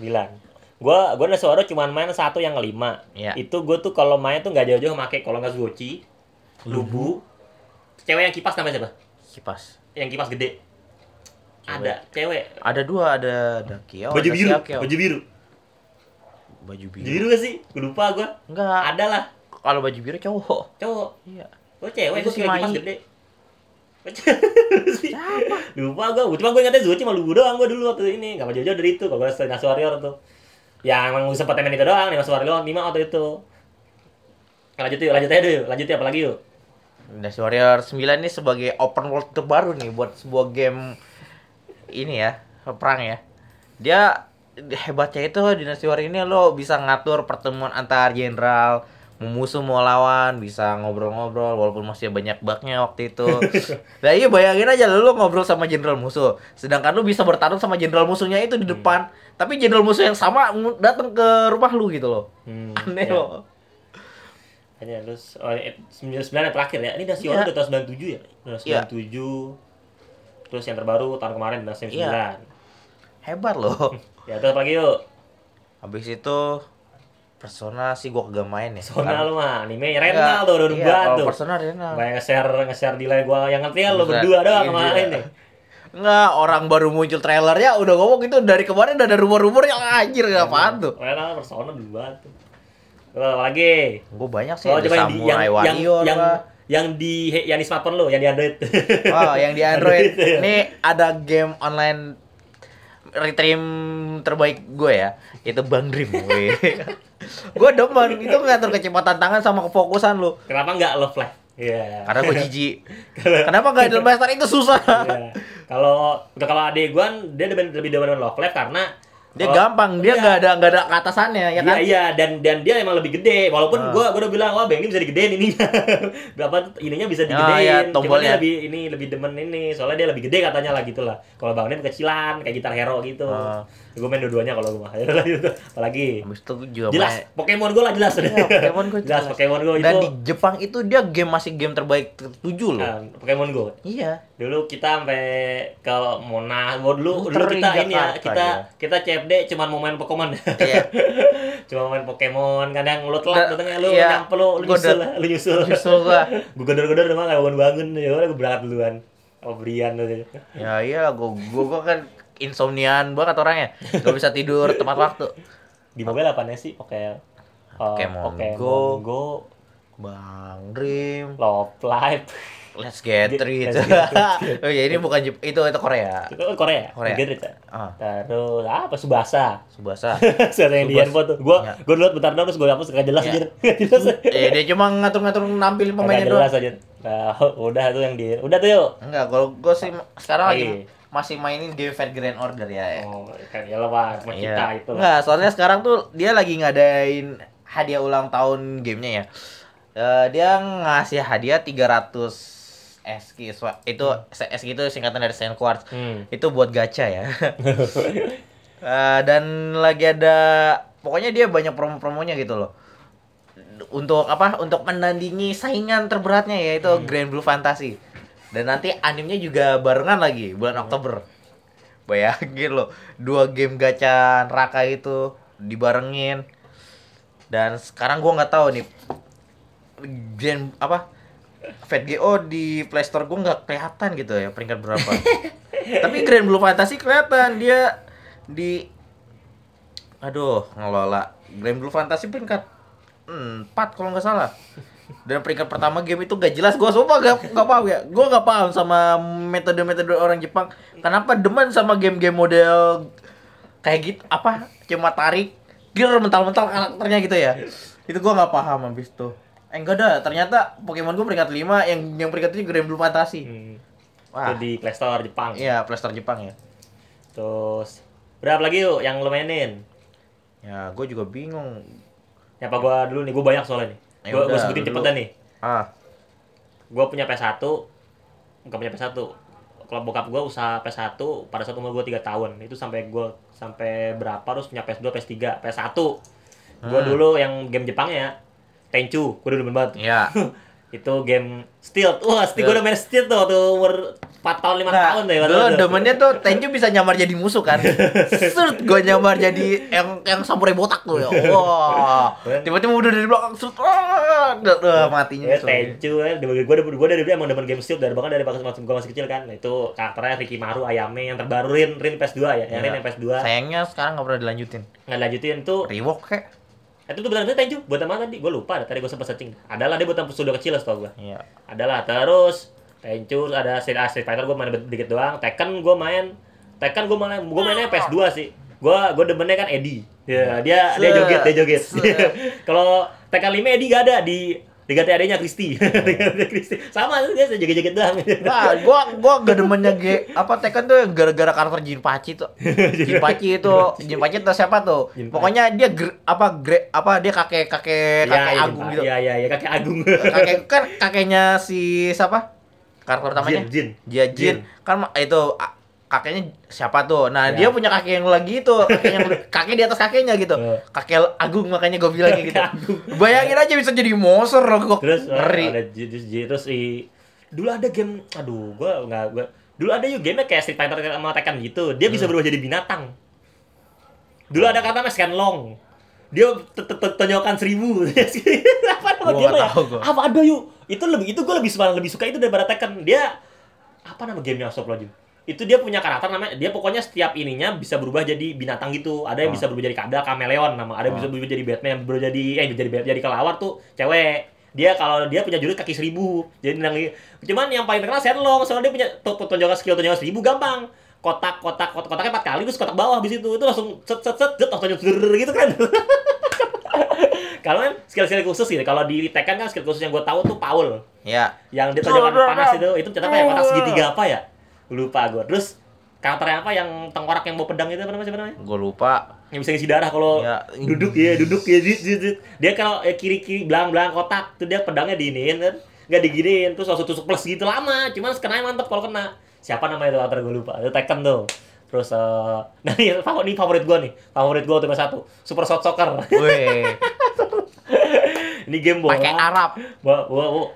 9 gue gue Nesoro cuma main satu yang kelima. Ya. itu gue tuh kalau main tuh nggak jauh-jauh make kalau nggak Zuochi mhm. lubu. Cewek yang kipas namanya siapa? Kipas. Yang kipas gede. Cewek. ada cewek. Ada dua ada ada Kio baju ada biru Siakio. baju biru. Baju biru. Baju biru gak sih? Gue lupa gue enggak ada lah. Kalau baju biru cowok. Cowok. Iya. Gue cewek gue si kipas gede. Siapa? lupa gue, cuma gue ingatnya Zuchi malu lubu doang gue dulu waktu ini. Gak mau jauh-jauh dari itu, kalau gue Stadinas Warrior tuh. Ya emang sempet main itu doang, Nasi Warrior 5 waktu itu Lanjut yuk, lanjut aja dulu, lanjut yuk, apalagi yuk Dynasty Warrior 9 ini sebagai open world terbaru nih buat sebuah game ini ya, perang ya. Dia hebatnya itu Dynasty Warrior ini lo bisa ngatur pertemuan antar jenderal, musuh mau lawan, bisa ngobrol-ngobrol walaupun masih banyak bugnya waktu itu. nah iya bayangin aja lo ngobrol sama jenderal musuh, sedangkan lo bisa bertarung sama jenderal musuhnya itu di depan, tapi jenderal musuh yang sama ng- datang ke rumah lu gitu loh. hmm, Aneh ya. loh. Hanya terus oh, eh, 99 yang terakhir ya. Ini Iya. Warrior udah tahun 97 ya? Udah Iya. 97 Terus yang terbaru tahun kemarin 9 Iya. Hebat loh. Ya terus apalagi yuk Habis itu Persona sih gua kagak main ya. Sona lu mah, anime Enggak, rental tuh, udah iya, tuh Persona rental. Banyak nge-share, nge-share di live gua yang ngerti ya lo Buset. berdua doang Iya. kemarin nih Enggak, orang baru muncul trailernya udah ngomong itu dari kemarin udah ada rumor-rumor yang anjir Iya. apaan tuh. Rental Persona dulu banget tuh apa lagi? Gue banyak sih Oh, coba yang di, yang, yang, yang, yang di yang di smartphone lo, yang di Android. Oh, yang di Android. Android, ya. Ini ada game online retrim terbaik gue ya. Itu Bang Dream. gue demen itu ngatur kecepatan tangan sama kefokusan lu. Kenapa nggak Love Live? Iya. Karena gue jijik. Kenapa gak Idol Master itu susah? Iya. Kalau kalau adik gua dia lebih lebih demen Love Live karena Dia kalau- gampang, dia Iya. nggak ada nggak ada keatasannya ya Iya kan? iya dan dan dia emang lebih gede walaupun Ah. gua gua udah bilang wah bang ini bisa digedein ininya berapa ininya bisa Ya, digedein iya, Cuman tombolnya. lebih ini lebih demen ini soalnya dia lebih gede katanya lah gitu lah kalau bang ini kecilan kayak gitar hero gitu Ah. Gue main dua-duanya kalau gua mah Ya gitu. apalagi Habis itu juga jelas main Pokemon Go lah jelas Iya, Pokemon Go jelas Pokemon Go itu Dan di Jepang itu dia game masih game terbaik ketujuh loh. Ah, Pokemon Go Iya. dulu kita sampai ke Monas Gua dulu Muter dulu kita ini ya kita ya. kita CFD cuma mau main Pokemon Iya. cuma main Pokemon kadang lu telat Da- datangnya lu iya. nyampe lu lu nyusul lu nyusul Justru gua gue gedor-gedor emang gak bangun bangun ya udah gue berangkat duluan O'Brien tuh. Ya iyalah gua gua, gua kan insomnian banget orangnya. Gak bisa tidur tepat waktu. Di mobile apanya sih? Oke. Pokemon Oke, Go. Go, Bang Dream, Love Live. Let's Get Rich. Oh ya ini bukan Jep- itu itu Korea. Itu Korea. Korea. Get Rich, ya? Ah, Terus apa Subasa? Subasa. Saya yang di Subasa. handphone tuh. Gua Ya. gua dulu bentar dong terus gua hapus gak jelas Ya. aja. Gak jelas. eh dia cuma ngatur-ngatur nampilin Gak pemainnya jelas doang. aja. Nah, udah tuh yang di udah tuh yuk. Enggak, kalau gua sih sekarang lagi Lagi. Masih mainin Game Fat Grand Order ya. Oh, kan ya lah Pak, sama kita Iya. itu. Enggak, soalnya sekarang tuh dia lagi ngadain hadiah ulang tahun gamenya ya. Eh, dia ngasih hadiah 300 SK itu SK itu singkatan dari Saint Quartz. Hmm. Itu buat gacha ya. Eh, dan lagi ada pokoknya dia banyak promo-promonya gitu loh. Untuk apa? Untuk menandingi saingan terberatnya yaitu Grand Blue Fantasy. Dan nanti animenya juga barengan lagi bulan Oktober. Bayangin loh, dua game gacha neraka itu dibarengin. Dan sekarang gua nggak tahu nih Grand apa? FatGO di Play Store gua nggak kelihatan gitu ya peringkat berapa. Tapi Grand Blue Fantasy kelihatan dia di aduh ngelola Grand Blue Fantasy peringkat 4 kalau nggak salah. Dan peringkat pertama game itu gak jelas. Gua sumpah gak, gak paham ya. Gua gak paham sama metode-metode orang Jepang. Kenapa demen sama game-game model kayak gitu apa cuma tarik gear mental-mental karakternya gitu ya. Itu gua nggak paham habis itu. Eh enggak dah, ternyata Pokemon gua peringkat 5 yang yang peringkat 7 Grand Blue Fantasy. Hmm. Wah. Itu di Play Store Jepang. Iya, Playstore Jepang ya. Terus berapa lagi yuk yang lu mainin? Ya, gue juga bingung. Nyapa gua dulu nih, gua banyak soalnya nih. Ya Gua, gua sebutin dulu. cepet dah nih. Ah, Gua punya PS1, enggak punya PS1. Kalau bokap gua usaha PS1 pada saat umur gua 3 tahun. Itu sampai gua sampai berapa terus punya PS2, PS3, PS1. Gua Hmm. dulu yang game Jepangnya ya. Tenchu, gua dulu banget. iya. itu game Steel. Wah, Steel gua udah main Steel tuh waktu umur 4 tahun, 5 Nah, tahun deh. itu. demennya tuh Tenju bisa nyamar jadi musuh kan. Sert, gue nyamar jadi yang yang samurai botak tuh ya. Wah. Tiba-tiba udah dari belakang sert. Wah, udah, udah matinya. Ya. Tenchu ya. Gue gue gue dari dulu emang demen game Steel dari bahkan dari pas masih gue masih kecil kan. Itu karakternya Ricky Maru Ayame yang terbaru Rin Rin PS2 ya. Yang Rin Iya. yang PS2 Sayangnya sekarang nggak pernah dilanjutin. nggak lanjutin tuh. Rewok kek. Itu tuh benar-benar Tenchu buat mana tadi? Gue lupa. Tadi gue sempat searching. Adalah dia buat studio kecil setahu gue. Iya. Adalah terus Tenchu ada Street, ah, Street Fighter gue main dikit doang. Tekken gue main Tekken gue main gue mainnya PS2 sih. Gue gue demennya kan Eddie. Ya, dia dia Set. joget, dia joget. Kalau Tekken 5 Eddie gak ada di diganti adanya Kristi. Diganti Kristi. Sama dia joget-joget doang. Nah, gua gua gak demennya G apa Tekken tuh yang gara-gara karakter Jinpachi tuh. Jinpachi itu Jinpachi tuh siapa tuh? Pokoknya dia apa gre, apa dia kakek kakek kakek Iya, agung iya, gitu. Iya, iya, iya, kakek agung. kakek kan kakeknya si siapa karakter utamanya Jin, Jin. Jia Jin. Jin. kan itu kakeknya siapa tuh nah Ya. dia punya kakek yang lagi itu kakek yang kakek di atas kakeknya gitu Eh. kakek agung makanya gue bilang kayak gitu bayangin aja bisa jadi monster loh kok Terus eh, ngeri ada terus terus i dulu ada game aduh gua nggak gua dulu ada yuk game kayak Street Fighter sama Tekken gitu. Dia Hmm. bisa berubah jadi binatang. Dulu ada kata namanya Scanlong. Dia tonjokan seribu. apa nama game nggak ya? Apa ada yuk? Itu lebih itu gua lebih suka lebih suka itu daripada Tekken. Dia apa nama gamenya Astagfirullahaladzim itu dia punya karakter namanya dia pokoknya setiap ininya bisa berubah jadi binatang gitu. Ada yang Oh. bisa berubah jadi kada kameleon nama. Ada yang Oh. bisa berubah jadi Batman berubah jadi eh jadi jadi kelawar tuh cewek. Dia kalau dia punya jurus kaki seribu. Jadi nang cuman yang paling terkenal Shenlong soalnya dia punya to- to- tonjokan skill tonjokan seribu gampang. Kotak kotak kotak kotaknya empat kali terus kotak bawah habis itu. Itu langsung set set set set langsung gitu kan. Kalau kan skill-skill khusus gitu kalau di Tekken kan skill khusus yang gue tahu tuh Paul. Ya yang dia tonjokan panas itu itu ternyata apa ya kotak segitiga apa ya lupa gue terus karakternya apa? Yang tengkorak yang bawa pedang itu apa namanya? Siapa namanya? Gue lupa. Yang bisa ngisi darah kalau Ya. duduk. Ya duduk. Ya jit, jit, jit. dia kalau eh, kiri kiri belang belang kotak tuh dia pedangnya diinin kan. Nggak diginiin. Terus langsung tusuk plus gitu. Lama. Cuman kenanya mantep kalau kena. Siapa namanya itu karakter gue lupa. Itu Tekken tuh. Terus eh nah ini favorit ini favorit gue nih. Favorit gue tuh satu. Super shot soccer ini game bola. pakai Arab.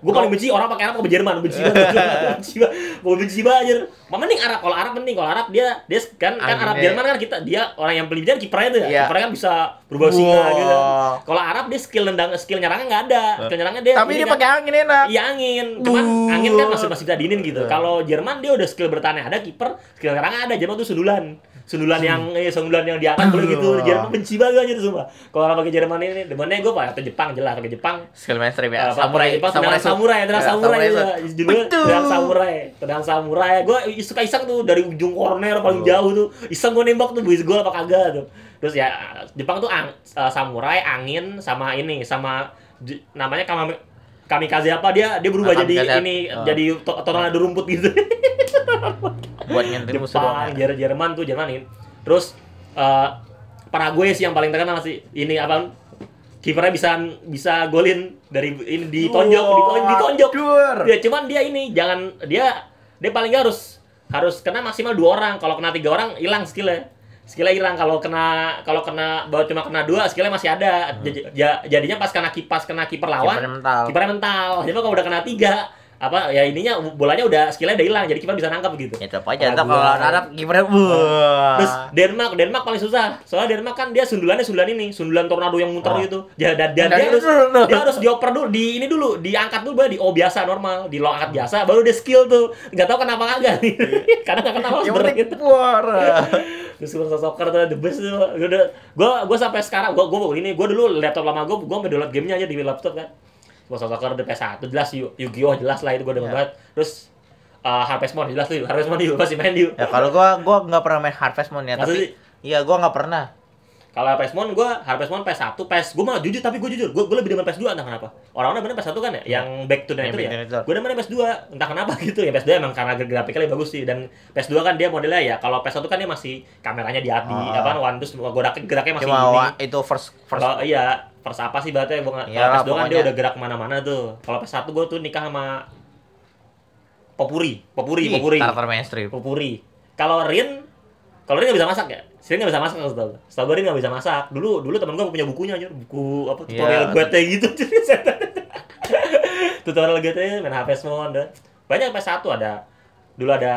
Gue paling benci orang pakai Arab ke Jerman, benci banget. benci banget. Gue benci banget. Mau mending Arab, kalau Arab mending kalau Arab dia dia kan kan. Arab Jerman kan kita dia orang yang paling bijak kipernya tuh ya. Iya. Kipernya kan bisa berubah singa gitu. Kalau Arab dia skill nendang skill nyerangnya nggak ada. Skill nyerangnya dia tapi dia kan- pakai angin enak Iya angin, cuman angin kan masih masih bisa diinin gitu. Iya. Kalau Jerman dia udah skill bertahan ada, kiper skill nyerangnya ada. Jerman tuh sundulan, sundulan yang eh, sundulan yang diangkat boleh gitu. Jerman benci banget aja tuh semua. Kalau orang pakai Jerman ini, demennya gue pak atau Jepang jelas pakai Jepang. skill mainstream Uh, ya samurai Jepang tendangan samurai, samurai, itu. juga. Judulnya tendangan samurai, tendangan samurai. Gue suka iseng tuh dari ujung corner paling jauh tuh, iseng gue nembak tuh bis gol apa kagak tuh. Terus ya Jepang tuh ang- uh, samurai, angin sama ini sama namanya kama kamikaze apa dia dia berubah Ah, jadi ini Oh. jadi to- tornado rumput gitu. buat nyentil musuh doang Jepang, ya. Jer- Jerman tuh Jerman ini. Terus uh, Paraguay sih yang paling terkenal sih. Ini apa? Kipernya bisa bisa golin dari ini ditonjok, ditonjok, ditonjok. Dur. Ya cuman dia ini jangan dia dia paling harus harus kena maksimal dua orang. Kalau kena tiga orang hilang skillnya. Skillnya hilang kalau kena kalau kena baru cuma kena dua skillnya masih ada. Ja- jadinya pas kena kipas kena kiper lawan Kipernya mental. kipernya mental. Jadi kalau udah kena tiga apa ya ininya bolanya udah skillnya udah hilang jadi kiper bisa nangkap gitu. Ya tetap aja, Paraguay. tetap kalau Arab kipernya. Terus Denmark, Denmark paling susah. Soalnya Denmark kan dia sundulannya sundulan ini, sundulan tornado yang muter Oh. gitu. Ya, dan, dan Dan dia harus itu dulu. dia harus dioper dulu, di ini dulu, diangkat dulu baru di O biasa normal, di lo angkat biasa, baru dia skill tuh. Nggak tahu kenapa kagak nih. Karena nggak kenal yang berat gitu. Terus gue soccer tuh the best tuh. Gue gua sampai sekarang gua gua ini gua dulu laptop lama gua sampai download gamenya aja di laptop kan. Gua soccer di PS1 jelas Yu- Yu-Gi-Oh jelas lah itu gua demen Ya. banget. Terus uh, Harvest Moon jelas tuh, Harvest Moon yuk masih main yuk. Ya kalau gua gua nggak pernah main Harvest Moon ya, tapi iya gua nggak pernah. Kalau Harvest Moon gue Harvest Moon PS1, PS gue malah jujur tapi gue jujur gue gue lebih demen PS2 entah kenapa. Orang-orang demen PS1 kan ya, yang Back to the Nature ya. Gue demen PS2 entah kenapa gitu ya PS2 emang karena grafiknya lebih bagus sih dan PS2 kan dia modelnya ya kalau PS1 kan dia masih kameranya di di Oh. apa one terus gerak geraknya masih Cuma ini. itu first first Kalau iya first apa sih berarti gue nggak- kalau Iyalah, PS2 kan dia udah gerak ke mana-mana tuh. Kalau PS1 gue tuh nikah sama Popuri, Popuri, Ih, Popuri. karakter mainstream. Popuri. Kalau Rin, kalau Rin nggak bisa masak ya? Rin nggak bisa masak setahu gue. Setahu gue Rin nggak bisa masak. Dulu dulu temen gue punya bukunya aja, buku apa tutorial Iya. GT gitu. tutorial GT main HP semua ada. Banyak PS1 ada. Dulu ada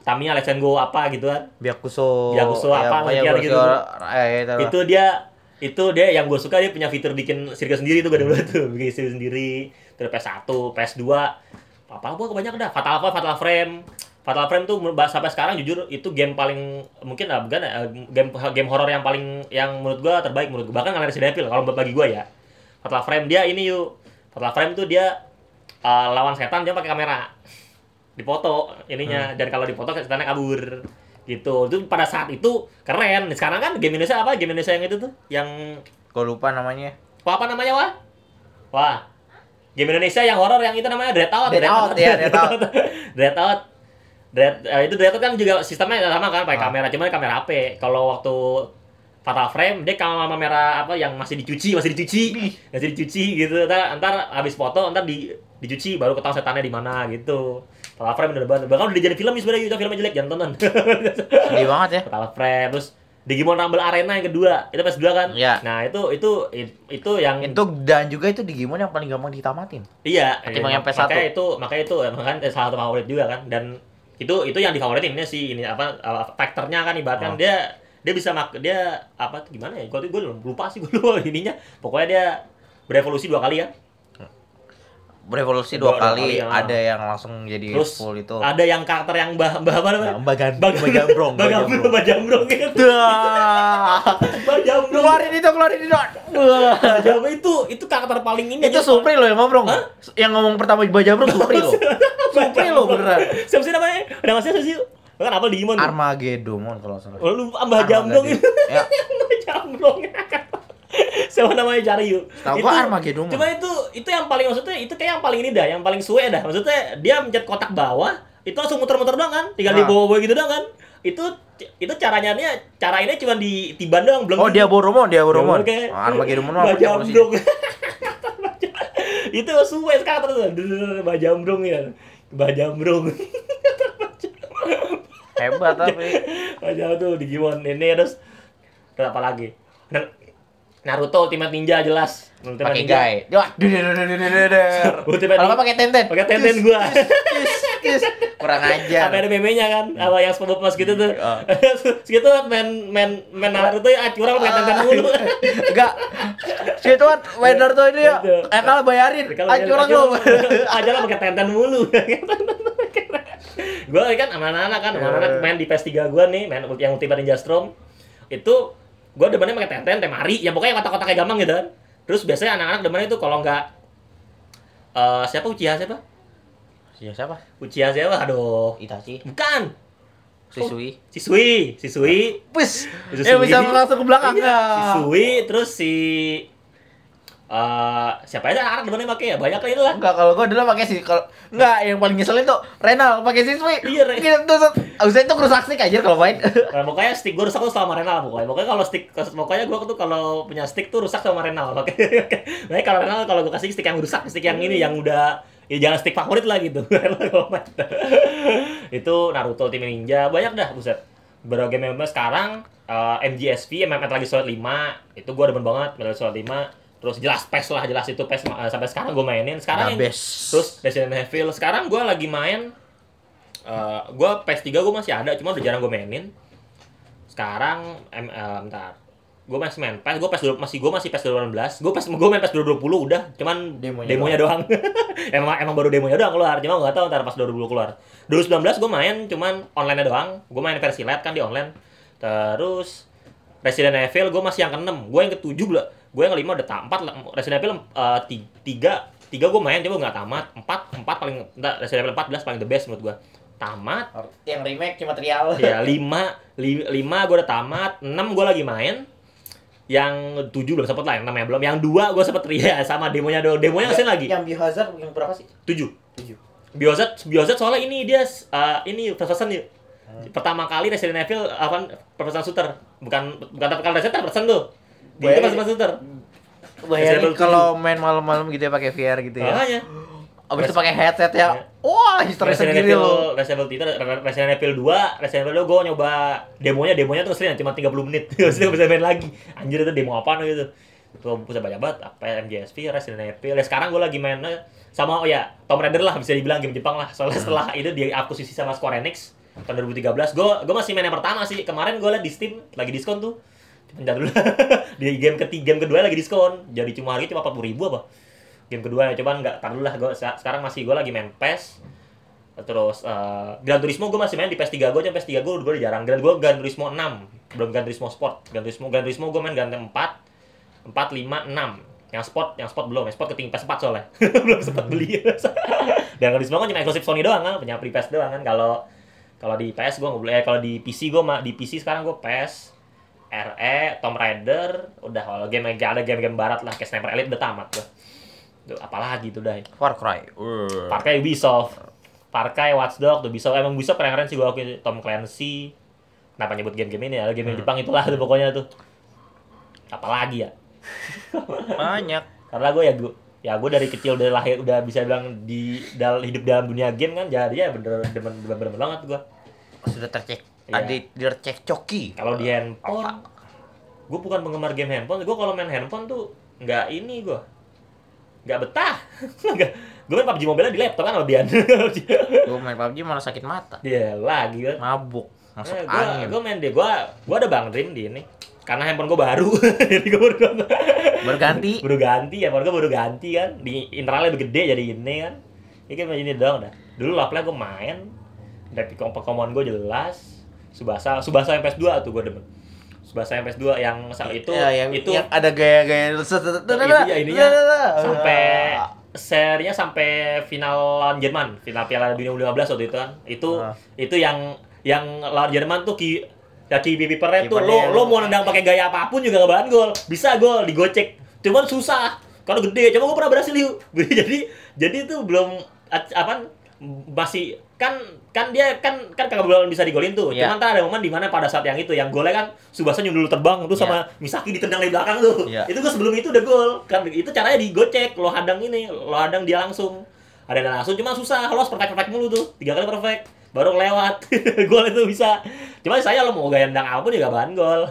Tamiya Let's Go apa gitu kan. Byakuso. Byakuso apa, pokoknya biar gitu. Eh, itu. Itu dia itu dia yang gue suka dia punya fitur bikin sirkuit sendiri tuh gue dulu tuh. Bikin sirkuit sendiri terus PS1 PS2 apa apa kebanyakan dah. Fatal apa Fatal Frame. Fatal Frame tuh sampai sekarang jujur itu game paling mungkin lah bukan ya, game game horor yang paling yang menurut gua terbaik menurut gua. Bahkan ngalahin Resident Evil kalau bagi gua ya. Fatal Frame dia ini yuk. Fatal Frame tuh dia uh, lawan setan dia pakai kamera. Dipoto ininya dan kalau dipoto setannya kabur gitu. Itu pada saat itu keren. Sekarang kan game Indonesia apa? Game Indonesia yang itu tuh yang Gua lupa namanya. wah apa namanya wah? Wah. Game Indonesia yang horor yang itu namanya Dread Out Dead Out, iya, Dead Out. Dread Out. Dread, eh, itu Dread Out kan juga sistemnya sama kan pakai Ah. kamera cuman kamera HP kalau waktu Fatal Frame dia kamera apa yang masih dicuci masih dicuci. Masih dicuci gitu. Ntar, ntar habis foto ntar di dicuci baru ketahuan setannya di mana gitu Fatal Frame udah banget bahkan udah jadi film nih sebenarnya itu filmnya jelek jangan tonton Sedih banget ya. Fatal Frame terus Digimon Rumble Arena yang kedua itu PS2 kan Iya. nah itu itu itu yang Itu dan juga itu Digimon yang paling gampang ditamatin. Iya, Ketimbang yang mak- PS1. Makanya itu, makanya itu emang kan salah satu favorit juga kan. Dan itu itu yang difavoritin ini sih ini apa faktornya kan ibaratkan Oh. dia dia bisa mak dia apa tuh gimana ya? Gue gue lupa sih gue lupa ininya. Pokoknya dia berevolusi dua kali ya. Berevolusi Dua- dua, kali, kali, ya. ada yang langsung jadi Terus full itu. ada yang karakter yang mbah mbah apa namanya? Mbak Gan, Mbah Mbak Gambrong, Mbah Mbak Gambrong, Gambrong. Mbah Jambrong gitu. Dah. Mbah Jambrong. keluarin itu, keluarin itu. Jambrong itu itu karakter paling ini. itu aja. Supri loh yang ngomong. Hah? Yang ngomong pertama Baja Bro Supri loh. Supri loh beneran. Siapa sih namanya? Ada masnya siapa sih? Kan apa Digimon? Armageddon kalau salah. Oh, lu Mbah Jambrong itu. Ya, Jambrong. Siapa namanya cari yuk. Tahu gua Armageddon. Cuma itu itu yang paling maksudnya itu kayak yang paling ini dah, yang paling suwe dah. Maksudnya dia mencet kotak bawah, itu langsung muter-muter doang kan, tinggal di Nah. bawah-bawah gitu doang kan. Itu itu caranya nya cara ini cuma di tiban doang belum. Oh dia Boromon, dia Boromon. Oke. Oh, Armageddon mah? Jambrong. itu suwe sekarang terus. Mbah Jambrong ya. Mbah Jambrong. Hebat tapi. Aja tuh Digimon ini terus terus apa lagi? Nar- Naruto Ultimate Ninja jelas. Ultimate pakai Ninja. guy. Ultimate Kalau pakai tenten. Pakai tenten gua. Kurang ajar. Apa ada meme-nya kan? Apa yang SpongeBob mas gitu tuh. Ah. Segitu main main main Naruto ya ah, curang pakai tenten mulu. Enggak. Situ kan Weather tuh ini ya. Itu. Eh kalau bayarin, ah curang lu. Aja lah pakai tenten mulu. gue kan sama anak-anak kan, sama anak main di PS3 gue nih, main yang Ultimate Ninja Storm. Itu gue demennya pakai tenten, temari, ya pokoknya kotak-kotaknya gampang gitu kan. Terus biasanya anak-anak demennya itu kalau nggak eh siapa Uchiha siapa? Ya siapa? Uchiha siapa? Aduh. Itachi. Bukan. Sisui. Sisui, Sisui. Pus. Sisui. Ya bisa langsung ke belakang Iya, ya. Sisui, terus si eh siapa aja anak-anak demennya pakai ya? Banyak lah itu lah. Enggak, kalau gua dulu pakai sih kalau enggak yang paling nyeselin tuh Renal pakai siswi. Iya, Re. Gitu tuh. Usai itu kerusak stick aja kalau main. Nah, pokoknya stick gue rusak tuh sama Renal pokoknya. Pokoknya kalau stick pokoknya gue tuh kalau punya stick tuh rusak sama Renal. Oke. Makanya kalau Renal kalau gue kasih stick yang rusak, stick yang ini yang udah ya jangan stick favorit lah gitu. Itu Naruto Ultimate Ninja banyak dah buset. Beberapa game sekarang eh, MGSV Metal Gear Solid 5 itu gue demen banget Metal Gear Solid 5 terus jelas PES lah jelas itu PES eh, sampai sekarang gue mainin. Sekarang yang- terus Resident Evil. Sekarang gue lagi main eh gue PS3 gue masih ada cuma udah jarang gue mainin. Sekarang em, eh, bentar. Gue masih main PES gue PES masih gue masih PES 2018 gue PES gue main PES 2020 udah. Cuman Demonya demonya, doang, emang emang baru demonya doang keluar. Cuma gue gak tahu ntar pas 2020 keluar. 2019 gue main cuman online doang. Gue main versi light kan di online. Terus Resident Evil gue masih yang ke-6 gue yang ke-7 lah gue yang ke-5 udah tamat lah Resident Evil uh, 3 3 gue main coba nggak tamat 4 4 paling enggak Resident Evil 4 jelas paling the best menurut gue tamat yang remake cuma trial. ya 5 5 gue udah tamat 6 gue lagi main yang 7 belum sempet lah yang 6 yang belum yang 2 gue sempet ya sama demonya doang demonya ke sini lagi Yang Biohazard yang berapa sih? 7 7. Biozat Biozat soalnya ini dia uh, ini first person nih. Pertama kali Resident Evil apa first person shooter. Bukan bukan tapi kalau Resident first person tuh. Dia itu person shooter. Bayangin kalau main malam-malam gitu ya pakai VR gitu ya. Makanya. Abis itu pakai headset ya. Iya. Wah, history sendiri lo. Resident Evil 3, Resident Evil 2, Resident Evil 2 gue nyoba demonya, demonya tuh ngeselin cuma 30 menit. Terus dia bisa main lagi. Anjir itu demo apaan gitu. Tuh bisa banyak banget apa MGSV, Resident Evil. Ya sekarang gue lagi main sama oh ya Tomb Raider lah bisa dibilang game Jepang lah. Soalnya setelah itu diakuisisi sama Square Enix tahun 2013. Gue gue masih main yang pertama sih. Kemarin gue liat di Steam lagi diskon tuh. Bentar dulu. di game ketiga, game kedua lagi diskon. Jadi cuma harganya cuma 40 ribu apa. Game kedua ya cuman nggak dulu lah. Gue sekarang masih gue lagi main PES. Terus eh, Gran Turismo gue masih main di PS3 gue aja PS3 gue gue udah jarang. Gran gue Gran Turismo 6 belum Gran Turismo Sport. Gran Turismo Gran Turismo gue main Gran 4 4 5 6 yang sport yang sport belum. Yang sport ketinggi PS4 soalnya. Belum sempat beli. Dan Gran Turismo kan cuma eksklusif Sony doang kan? Punya free PS doang kan. Kalau kalau di PS gue nggak boleh eh, kalau di PC gue di PC sekarang gue PS RE Tomb Raider udah kalau game ada game-game barat lah kayak Sniper Elite udah tamat tuh Tuh, apalagi tuh dah Far Cry. Uh. Parkai Ubisoft. Parkai Watch Dogs, Ubisoft emang Ubisoft keren-keren sih gua akuin Tom Clancy. Kenapa nyebut game-game ini ya? Game Hmm. Jepang itulah tuh pokoknya tuh. Apalagi ya? Banyak. Karena gue ya gue ya gue dari kecil udah lahir udah bisa bilang di dal hidup dalam dunia game kan jadi ya bener bener bener, bener banget gue Sudah tercek. Iya. Ada tercek coki. kalau di handphone gue bukan penggemar game handphone gue kalau main handphone tuh nggak ini gue nggak betah gue main PUBG Mobile di laptop kan lebihan Gue main PUBG malah sakit mata. dia lagi kan Mabuk. Masuk Eh, angin. gua main deh, gua gua ada Bang Dream di ini. Karena handphone gua baru, jadi gua baru Berganti. baru ganti, handphone gua baru ganti kan. Di internalnya lebih gede jadi ini kan. Ini kan ini doang dah. Dulu lapnya gua main, dari Pokemon gua jelas. Subasa, Subasa yang PS2 tuh gua demen. Subasa yang PS2 yang sa- itu ya, yang, itu yang ada gaya-gaya ya ininya sampai serinya sampai final lawan Jerman, final Piala Dunia U15 waktu itu kan. Itu Ah. itu yang yang lawan Jerman tuh ki ya ki Pipernya tuh lo lo mau nendang pakai gaya apa pun juga gak bahan gol. Bisa gol digocek. Cuman susah. Kalau gede, coba gue pernah berhasil yuk. jadi jadi itu belum apa masih kan kan dia kan kan kagak belum bisa digolin tuh. Iya. Cuman kan ada momen di mana pada saat yang itu yang golnya kan Subasa nyundul terbang tuh Iya. sama Misaki ditendang dari belakang tuh. Iya. Itu gue sebelum itu udah gol. Kan itu caranya digocek, lo hadang ini, lo hadang dia langsung. Ada yang langsung cuma susah, lo harus perfect perfect mulu tuh. Tiga kali perfect baru lewat. gol itu bisa. Cuma saya lo mau gaya nendang apa pun juga bahan gol.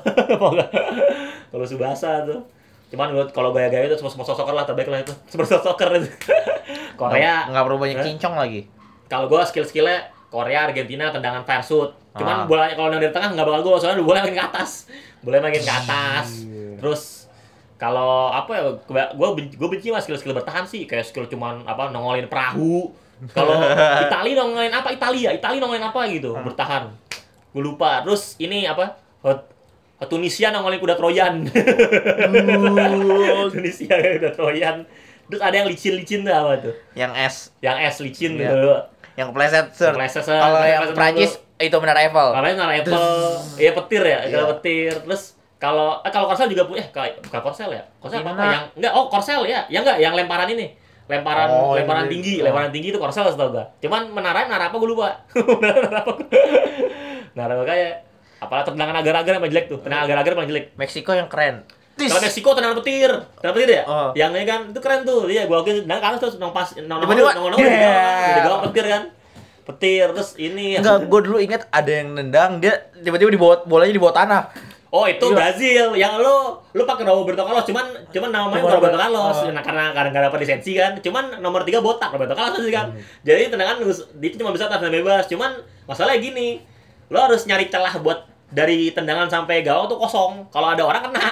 Kalau Subasa tuh. Cuman gua kalau gaya-gaya itu semua semua soccer lah terbaik lah itu. Semua soccer itu. Korea nggak perlu banyak cincong lagi. Kalau gua skill-skillnya Korea, Argentina tendangan fire shoot. Cuman Ah. bola kalau dari tengah nggak bakal gol soalnya bola makin ke atas. Bola makin ke atas. Iya. Terus kalau apa ya gua gua benci, gua benci mas skill-skill bertahan sih kayak skill cuman apa nongolin perahu. Kalau Itali nongolin apa Italia, Itali nongolin apa gitu, Ah. bertahan. Gue lupa. Terus ini apa? Hot- Tunisia nongolin kuda Trojan. Tunisia kuda Trojan. Terus ada yang licin-licin tuh apa tuh? Yang S, Yang es licin Iya. gitu. Yang kepleset. Sir. Kalau yang Prancis itu menara Eiffel. Kalau nara apple, iya petir ya, Iya. kalau petir. Terus kalau eh, kalau korsel juga punya, eh kayak bukan korsel ya? Korsel apa? Yang enggak, oh korsel ya, yang enggak, yang lemparan ini, lemparan Oh, lemparan ini. tinggi, Oh. lemparan tinggi itu korsel setahu gua. Cuman menara menara apa gue lupa. menara apa? Menara apa kayak apalah tendangan agar-agar yang jelek tuh, tendangan agar-agar paling jelek. Meksiko yang keren. Kalau Meksiko tendangan petir, tendangan petir ya? Oh. Yang ini kan itu keren tuh, iya gua oke tendangan kanan terus nong pas nong nong Tiba-tiba, nong nong yeah. di gawang petir kan. Petir terus ini Enggak, gue dulu inget ada yang nendang dia tiba-tiba dibawa bolanya di bawah tanah. Oh itu Iya. Brazil, yang lo lo pakai Roberto Carlos, cuman cuman namanya Cuma Roberto Carlos, oh. nah, karena karena nggak dapat lisensi kan, cuman nomor tiga botak Roberto Carlos sih kan, Hmm. jadi tendangan itu cuma bisa tendangan bebas, cuman masalahnya gini, lo harus nyari celah buat dari tendangan sampai gawang tuh kosong, kalau ada orang kena,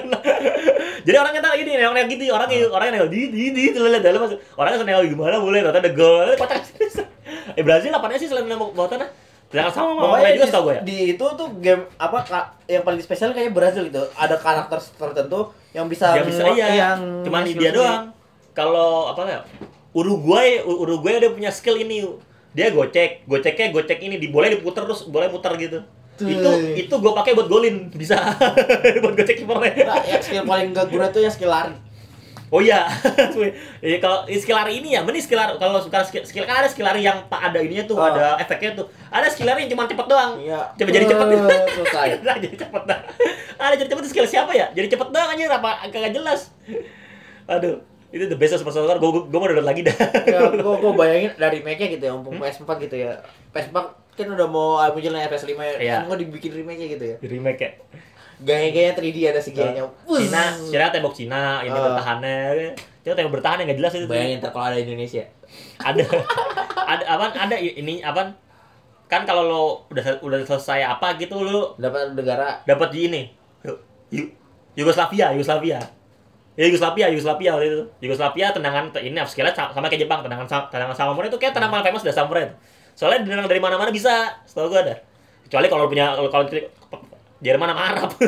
jadi orangnya tak gini, orang gitu, orang orangnya nengok di di di lihat dalam orangnya seneng gimana boleh, ternyata ada gol, kocak, eh Brazil apanya sih selain nembak bawah tanah, tendangan sama sama Pokoknya juga tau gue ya, di itu tuh game apa yang paling spesial kayaknya Brazil gitu. Ada karakter tertentu yang bisa Gak bisa iya. yang Cuman dia doang. Kalau apa ya? Uruguay, Uruguay ada punya skill ini. Dia gocek, goceknya gocek ini boleh diputer terus, boleh muter gitu. Tuh. Itu itu gue pakai buat golin, bisa. buat gocek kipernya. Nah, yang skill paling gak guna tuh yang skill lari. Oh iya. Iya kalau skill lari ini ya, mending skill lari kalau suka skill, skill kan ada skill lari yang tak ada ininya tuh, Oh. ada efeknya tuh. Ada skill lari yang cuma cepet doang. Iya. Coba jadi cepet. Selesai. Nah, jadi cepet dah. Ada jadi cepet skill siapa ya? Jadi cepet doang anjir apa kagak jelas. Aduh, itu the best super soccer. Gue gue mau download lagi dah. ya, gua, gua bayangin dari make-nya gitu ya, mumpung PS4 gitu ya. PS4 kan udah mau munculnya PS5 ya. Iya. Semua dibikin remake-nya gitu ya. Di remake ya. Gaya-gaya 3D ada si gayanya. Cina, Cina tembok Cina, ini Ah. bertahannya. Cina tembok bertahan yang nggak jelas itu. Bayangin ntar kalau ada Indonesia. Ada, ada apa? Ada ini apa? Kan kalau lo udah udah selesai apa gitu lo Dapat negara dapat di ini Yu- Yu- Yugoslavia Yugoslavia ya Yugoslavia Yugoslavia waktu itu. Yugoslavia tendangan ini skillnya sa- sama kayak Jepang tendangan tendangan samurai itu kayak tendangan paling famous dari samurai itu. soalnya tendangan dari mana-mana bisa. Setahu gua ada. Kecuali kalau punya kalau kalau Jerman sama Arab.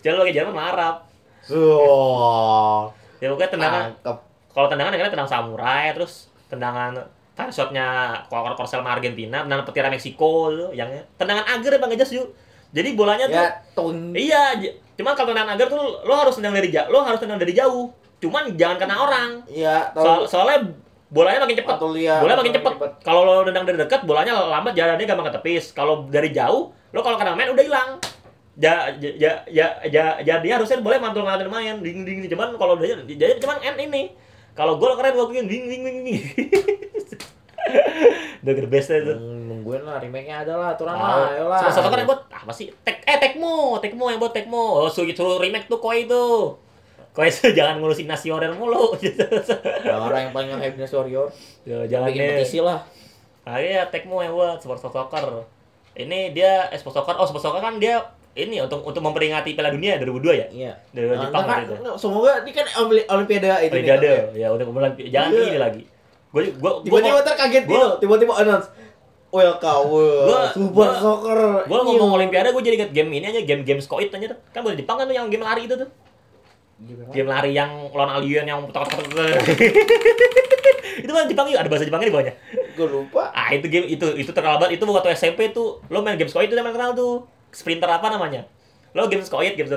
Kecuali kayak Jerman sama Arab. Wow. ya pokoknya tendangan kalau tendangan akhirnya tendangan samurai terus tendangan fire shotnya Kor- Korsel sama Argentina tendangan petir Meksiko yang tendangan agar apa ngejas yuk jadi bolanya tuh Ya, tun. Iya, cuman kalau tendangan agar tuh lo harus tendang dari jauh, lo harus tendang dari jauh. Cuman jangan kena orang. Iya, tahu. soalnya bolanya makin cepat. Bolanya makin cepat. Kalau lo tendang dari dekat, bolanya lambat jalannya gampang ketepis. Kalau dari jauh, lo kalau kena main udah hilang. Ja, ja, ja, ja, ja, jadi harusnya boleh mantul mantul main, ding ding. Cuman kalau udah jadi cuman end ini. Kalau gol keren bikin ding ding ding ding. Udah the best itu. Hmm, nungguin lah remake-nya ada lah, aturan Oh, lah, ayolah. Sama satu yang buat apa sih? Tek eh Tekmo, Tekmo yang buat Tekmo. Oh, suruh, suruh remake tuh Koi itu. Koi itu jangan ngurusin nasi order mulu. Ya, orang yang paling hype Dynasty Warrior. Ya, jangan bikin petisi lah. Ah iya, Tekmo yang buat sport soccer. Ini dia eh, sport soccer. Oh, sport soccer kan dia ini untuk untuk memperingati Piala Dunia 2002 ya? Iya. Dari Nah, Jepang kan, gitu. semoga ini kan Olimpi- Olimpiade itu. Olimpiade. Ya, untuk bulan jangan Iya. ini lagi. Gue gue Tiba-tiba ntar kaget gitu, tiba-tiba announce. Welcome, Gua- Super gua- Soccer. gue ngomong Olimpiade gue jadi inget game ini aja game game skoit aja tuh. kan buat Jepang kan tuh yang game lari itu tuh. Game lari yang lawan alien yang tok tok tok itu kan Jepang juga ada bahasa Jepangnya di bawahnya. Gue lupa. ah itu game itu itu terkenal banget. Itu waktu SMP tuh lo main game skoit itu yang terkenal tuh. Sprinter apa namanya? Lo game skoit game itu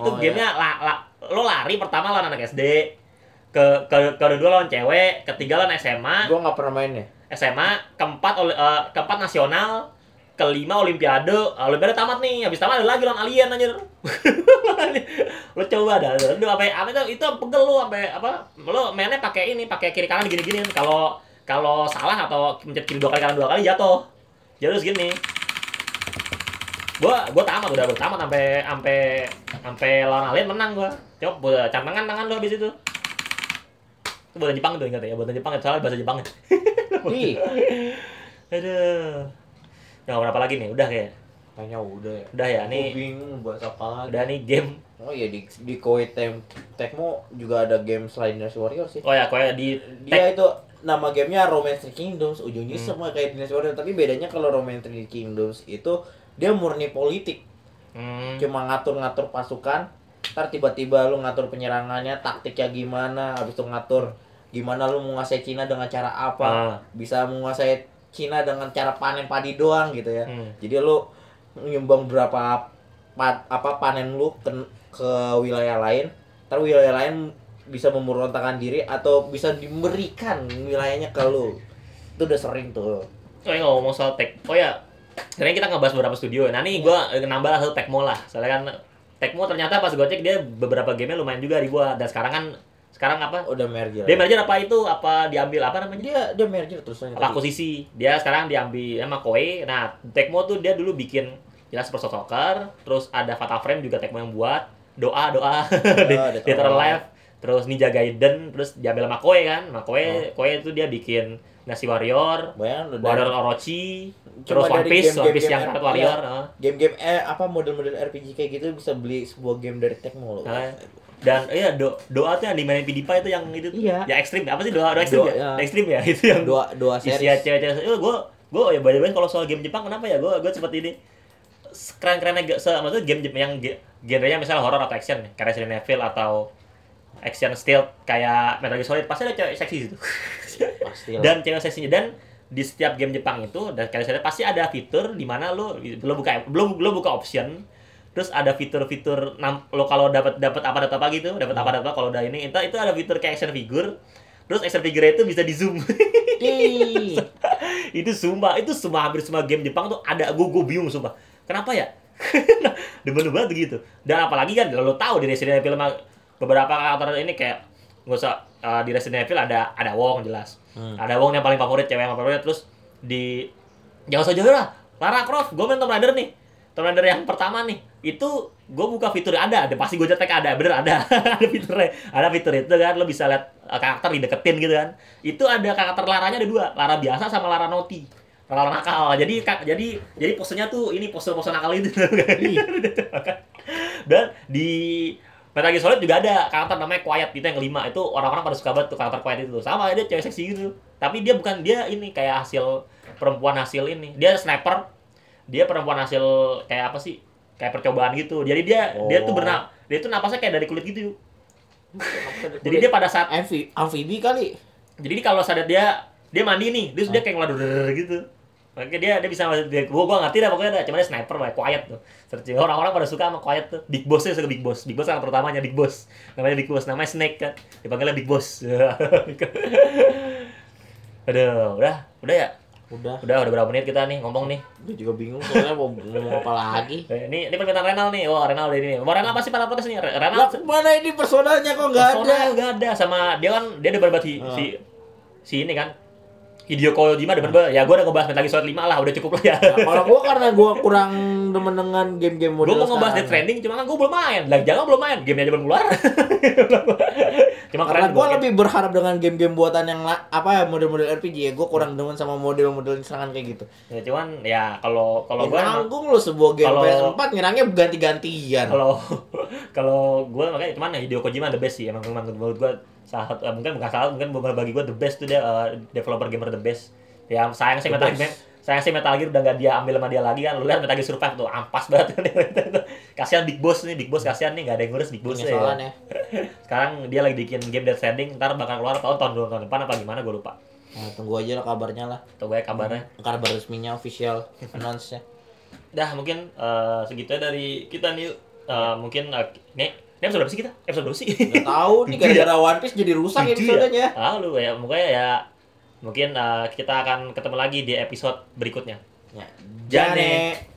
Oh, gamenya la, la- lo lari pertama lawan anak SD ke ke kedua lawan cewek ketiga lawan SMA Gue nggak pernah main ya. SMA keempat eh, keempat nasional kelima olimpiade. Olimpiade tamat nih habis tamat ada lagi lawan alien anjir. Lo coba dah lu apa apa itu itu pegel lu sampai apa lo mainnya pakai ini pakai kiri kanan gini gini kalau kalau salah atau mencet kiri dua kali kanan dua kali jatuh. Jadi terus gini gua gua tamat udah gua tamat sampai sampai sampai lawan alien menang gua. Coba buat cantangan tangan lu habis itu itu buatan Jepang tuh ingat ya buatan Jepang soalnya bahasa Jepang. Ya Ih, aduh nah berapa lagi nih? Udah kayak. Kayaknya udah ya. udah ya nih. bingung buat apa lagi. udah nih game. Oh iya di di Koei Tem Tecmo juga ada game Dynasty Warrior sih. oh ya kayak di Dia itu nama gamenya Romance Three Kingdoms. Ujungnya Hmm. sama kayak Dynasty Warrior tapi bedanya kalau Romance Three Kingdoms itu dia murni politik. Hmm, cuma ngatur-ngatur pasukan ntar tiba-tiba lu ngatur penyerangannya taktiknya gimana habis itu ngatur gimana lu menguasai Cina dengan cara apa Ah. bisa menguasai Cina dengan cara panen padi doang gitu ya. Hmm. jadi lu nyumbang berapa pa- apa panen lu ke, ke wilayah lain ntar wilayah lain bisa memberontakkan diri atau bisa diberikan wilayahnya ke lu. Itu udah sering tuh. Oh ya ngomong soal tech. Oh ya sekarang kita ngebahas beberapa studio. Nah nih gua eh, nambah satu Tecmo lah. Soalnya kan Tecmo ternyata pas gua cek dia beberapa gamenya lumayan juga di gua. Dan sekarang kan sekarang apa? Udah merger. Dia merger apa itu? Apa diambil apa namanya? Dia dia merger terus apa akuisisi? Dia sekarang diambil sama Koei. Nah Tecmo tuh dia dulu bikin jelas Pro Soccer terus ada Fatal Frame juga Tecmo yang buat. Doa doa. Or Alive terus Ninja Gaiden terus diambil sama Koei kan. Sama Koei Koei itu dia bikin Nasi Warrior Bayangin lu Warrior dari Orochi Cuma terus One Piece game-game One Piece yang game R- Warrior iya. game-game eh apa model-model RPG kayak gitu bisa beli sebuah game dari Tecmo loh. Nah, dan iya do, doa tuh yang dimainin PewDiePie itu yang itu. Iya. ya ekstrim apa sih doa doa ekstrim Doa, ya? ya. ekstrim ya itu yang Dua dua isinya series. cewek-cewek eh, gue gue ya the way kalau soal game Jepang kenapa ya gue gue seperti ini keren kerennya se maksudnya game Jepang yang ge- genrenya misalnya horror atau action kayak Resident Evil atau action stealth kayak Metal Gear Solid pasti ada cewek seksi Pasti lah. dan cewek seksinya dan di setiap game Jepang itu dan kalian sadar pasti ada fitur di mana lo lo buka lo, lo buka option terus ada fitur-fitur lo kalau dapat dapat apa dapat apa gitu dapat apa dapat apa kalau udah ini itu itu ada fitur kayak action figure. Terus action figure itu bisa di zoom. Itu sumpah itu semua hampir semua game Jepang tuh ada gue gue bingung sumpah. Kenapa ya? Demen banget begitu dan apalagi kan lo tahu di Resident Evil mah beberapa karakter ini kayak nggak usah uh, di Resident Evil ada ada Wong jelas. Hmm. ada Wong yang paling favorit cewek yang favorit terus di jangan usah jauh lah. Lara Croft gue main Tomb Raider nih. Tomb Raider yang pertama nih itu gue buka fitur ada ada pasti gue cetek ada bener ada. Ada fiturnya ada fitur itu kan lo bisa lihat uh, karakter dideketin gitu kan. Itu ada karakter laranya ada dua Lara biasa sama Lara Naughty. Lara nakal. Jadi kak jadi jadi posenya tuh ini pose-pose nakal itu. Dan di Metal Gear Solid juga ada karakter namanya Quiet itu yang kelima. Itu orang-orang pada suka banget tuh karakter Quiet itu. Sama dia cewek seksi gitu. Tapi dia bukan dia ini kayak hasil perempuan hasil ini. Dia sniper. Dia perempuan hasil kayak apa sih kayak percobaan gitu. Jadi dia dia tuh Oh. bernaf dia tuh napasnya kayak dari kulit gitu. Jadi dia pada saat amfi amfibi kali. jadi kalau sadar dia dia mandi nih terus dia kayak ngelador gitu. Makanya dia dia bisa dia, gua gua ngerti dah pokoknya dah. Cuman dia sniper lah quiet tuh. Searching orang-orang pada suka sama quiet tuh. Big boss suka big boss. Big boss yang pertamanya big boss. Namanya big boss namanya snake kan. Dipanggilnya big boss. Aduh udah udah ya Udah. udah udah berapa menit kita nih ngomong nih Gue juga bingung soalnya mau ngomong apa lagi. Eh, ini ini permintaan Renal nih oh Renal dari ini mau Renal pasti pada protes nih Lah Renal mana ini personalnya kok nggak ada? Persona nggak ada sama dia kan dia udah berbat si, Ah. si si ini kan Hideo Kojima udah berbat ya gue udah ngebahas Metal Gear Solid 5 lah udah cukup lah ya Nah, kalau gua karena gua kurang demen dengan game-game gue model mau ngebahas Death. Stranding cuma kan gue belum main lah jangan belum main gamenya aja belum keluar cuma Karena gua lebih berharap dengan game-game buatan yang apa ya model-model RPG ya. Gua kurang demen sama model-model serangan kayak gitu. ya cuman ya kalau kalau gue nanggung lu sebuah game Kalau- PS4 nyerangnya ganti-gantian. kalau kalau gue makanya cuman ya Hideo Kojima the best sih emang emang menurut gue salah satu eh, mungkin bukan salah mungkin bukan bagi gue the best tuh dia eh, developer gamer the best ya sayang sih Metal. Gear sayang sih Metal Gear udah gak dia ambil sama dia lagi kan lu lihat Metal Gear Survive tuh ampas banget kasihan Big Boss nih Big Boss kasihan nih gak ada yang ngurus Big Boss ya. ya. sekarang dia lagi bikin game Death Stranding ntar bakal keluar tahun tahun tahun depan apa gimana gue lupa Nah, tunggu aja lah kabarnya lah. tuh gue kabarnya Kabar resminya official announce-nya. dah mungkin eh, segitu aja dari kita nih Eh, mungkin eh, ini ini episode berapa sih kita episode berapa sih Gak tahu nih gara-gara One Piece jadi rusak Tujuh episodenya. ya? Ah, lu ya, mukanya ya mungkin eh, kita akan ketemu lagi di episode berikutnya. Ya. Jane. Jane.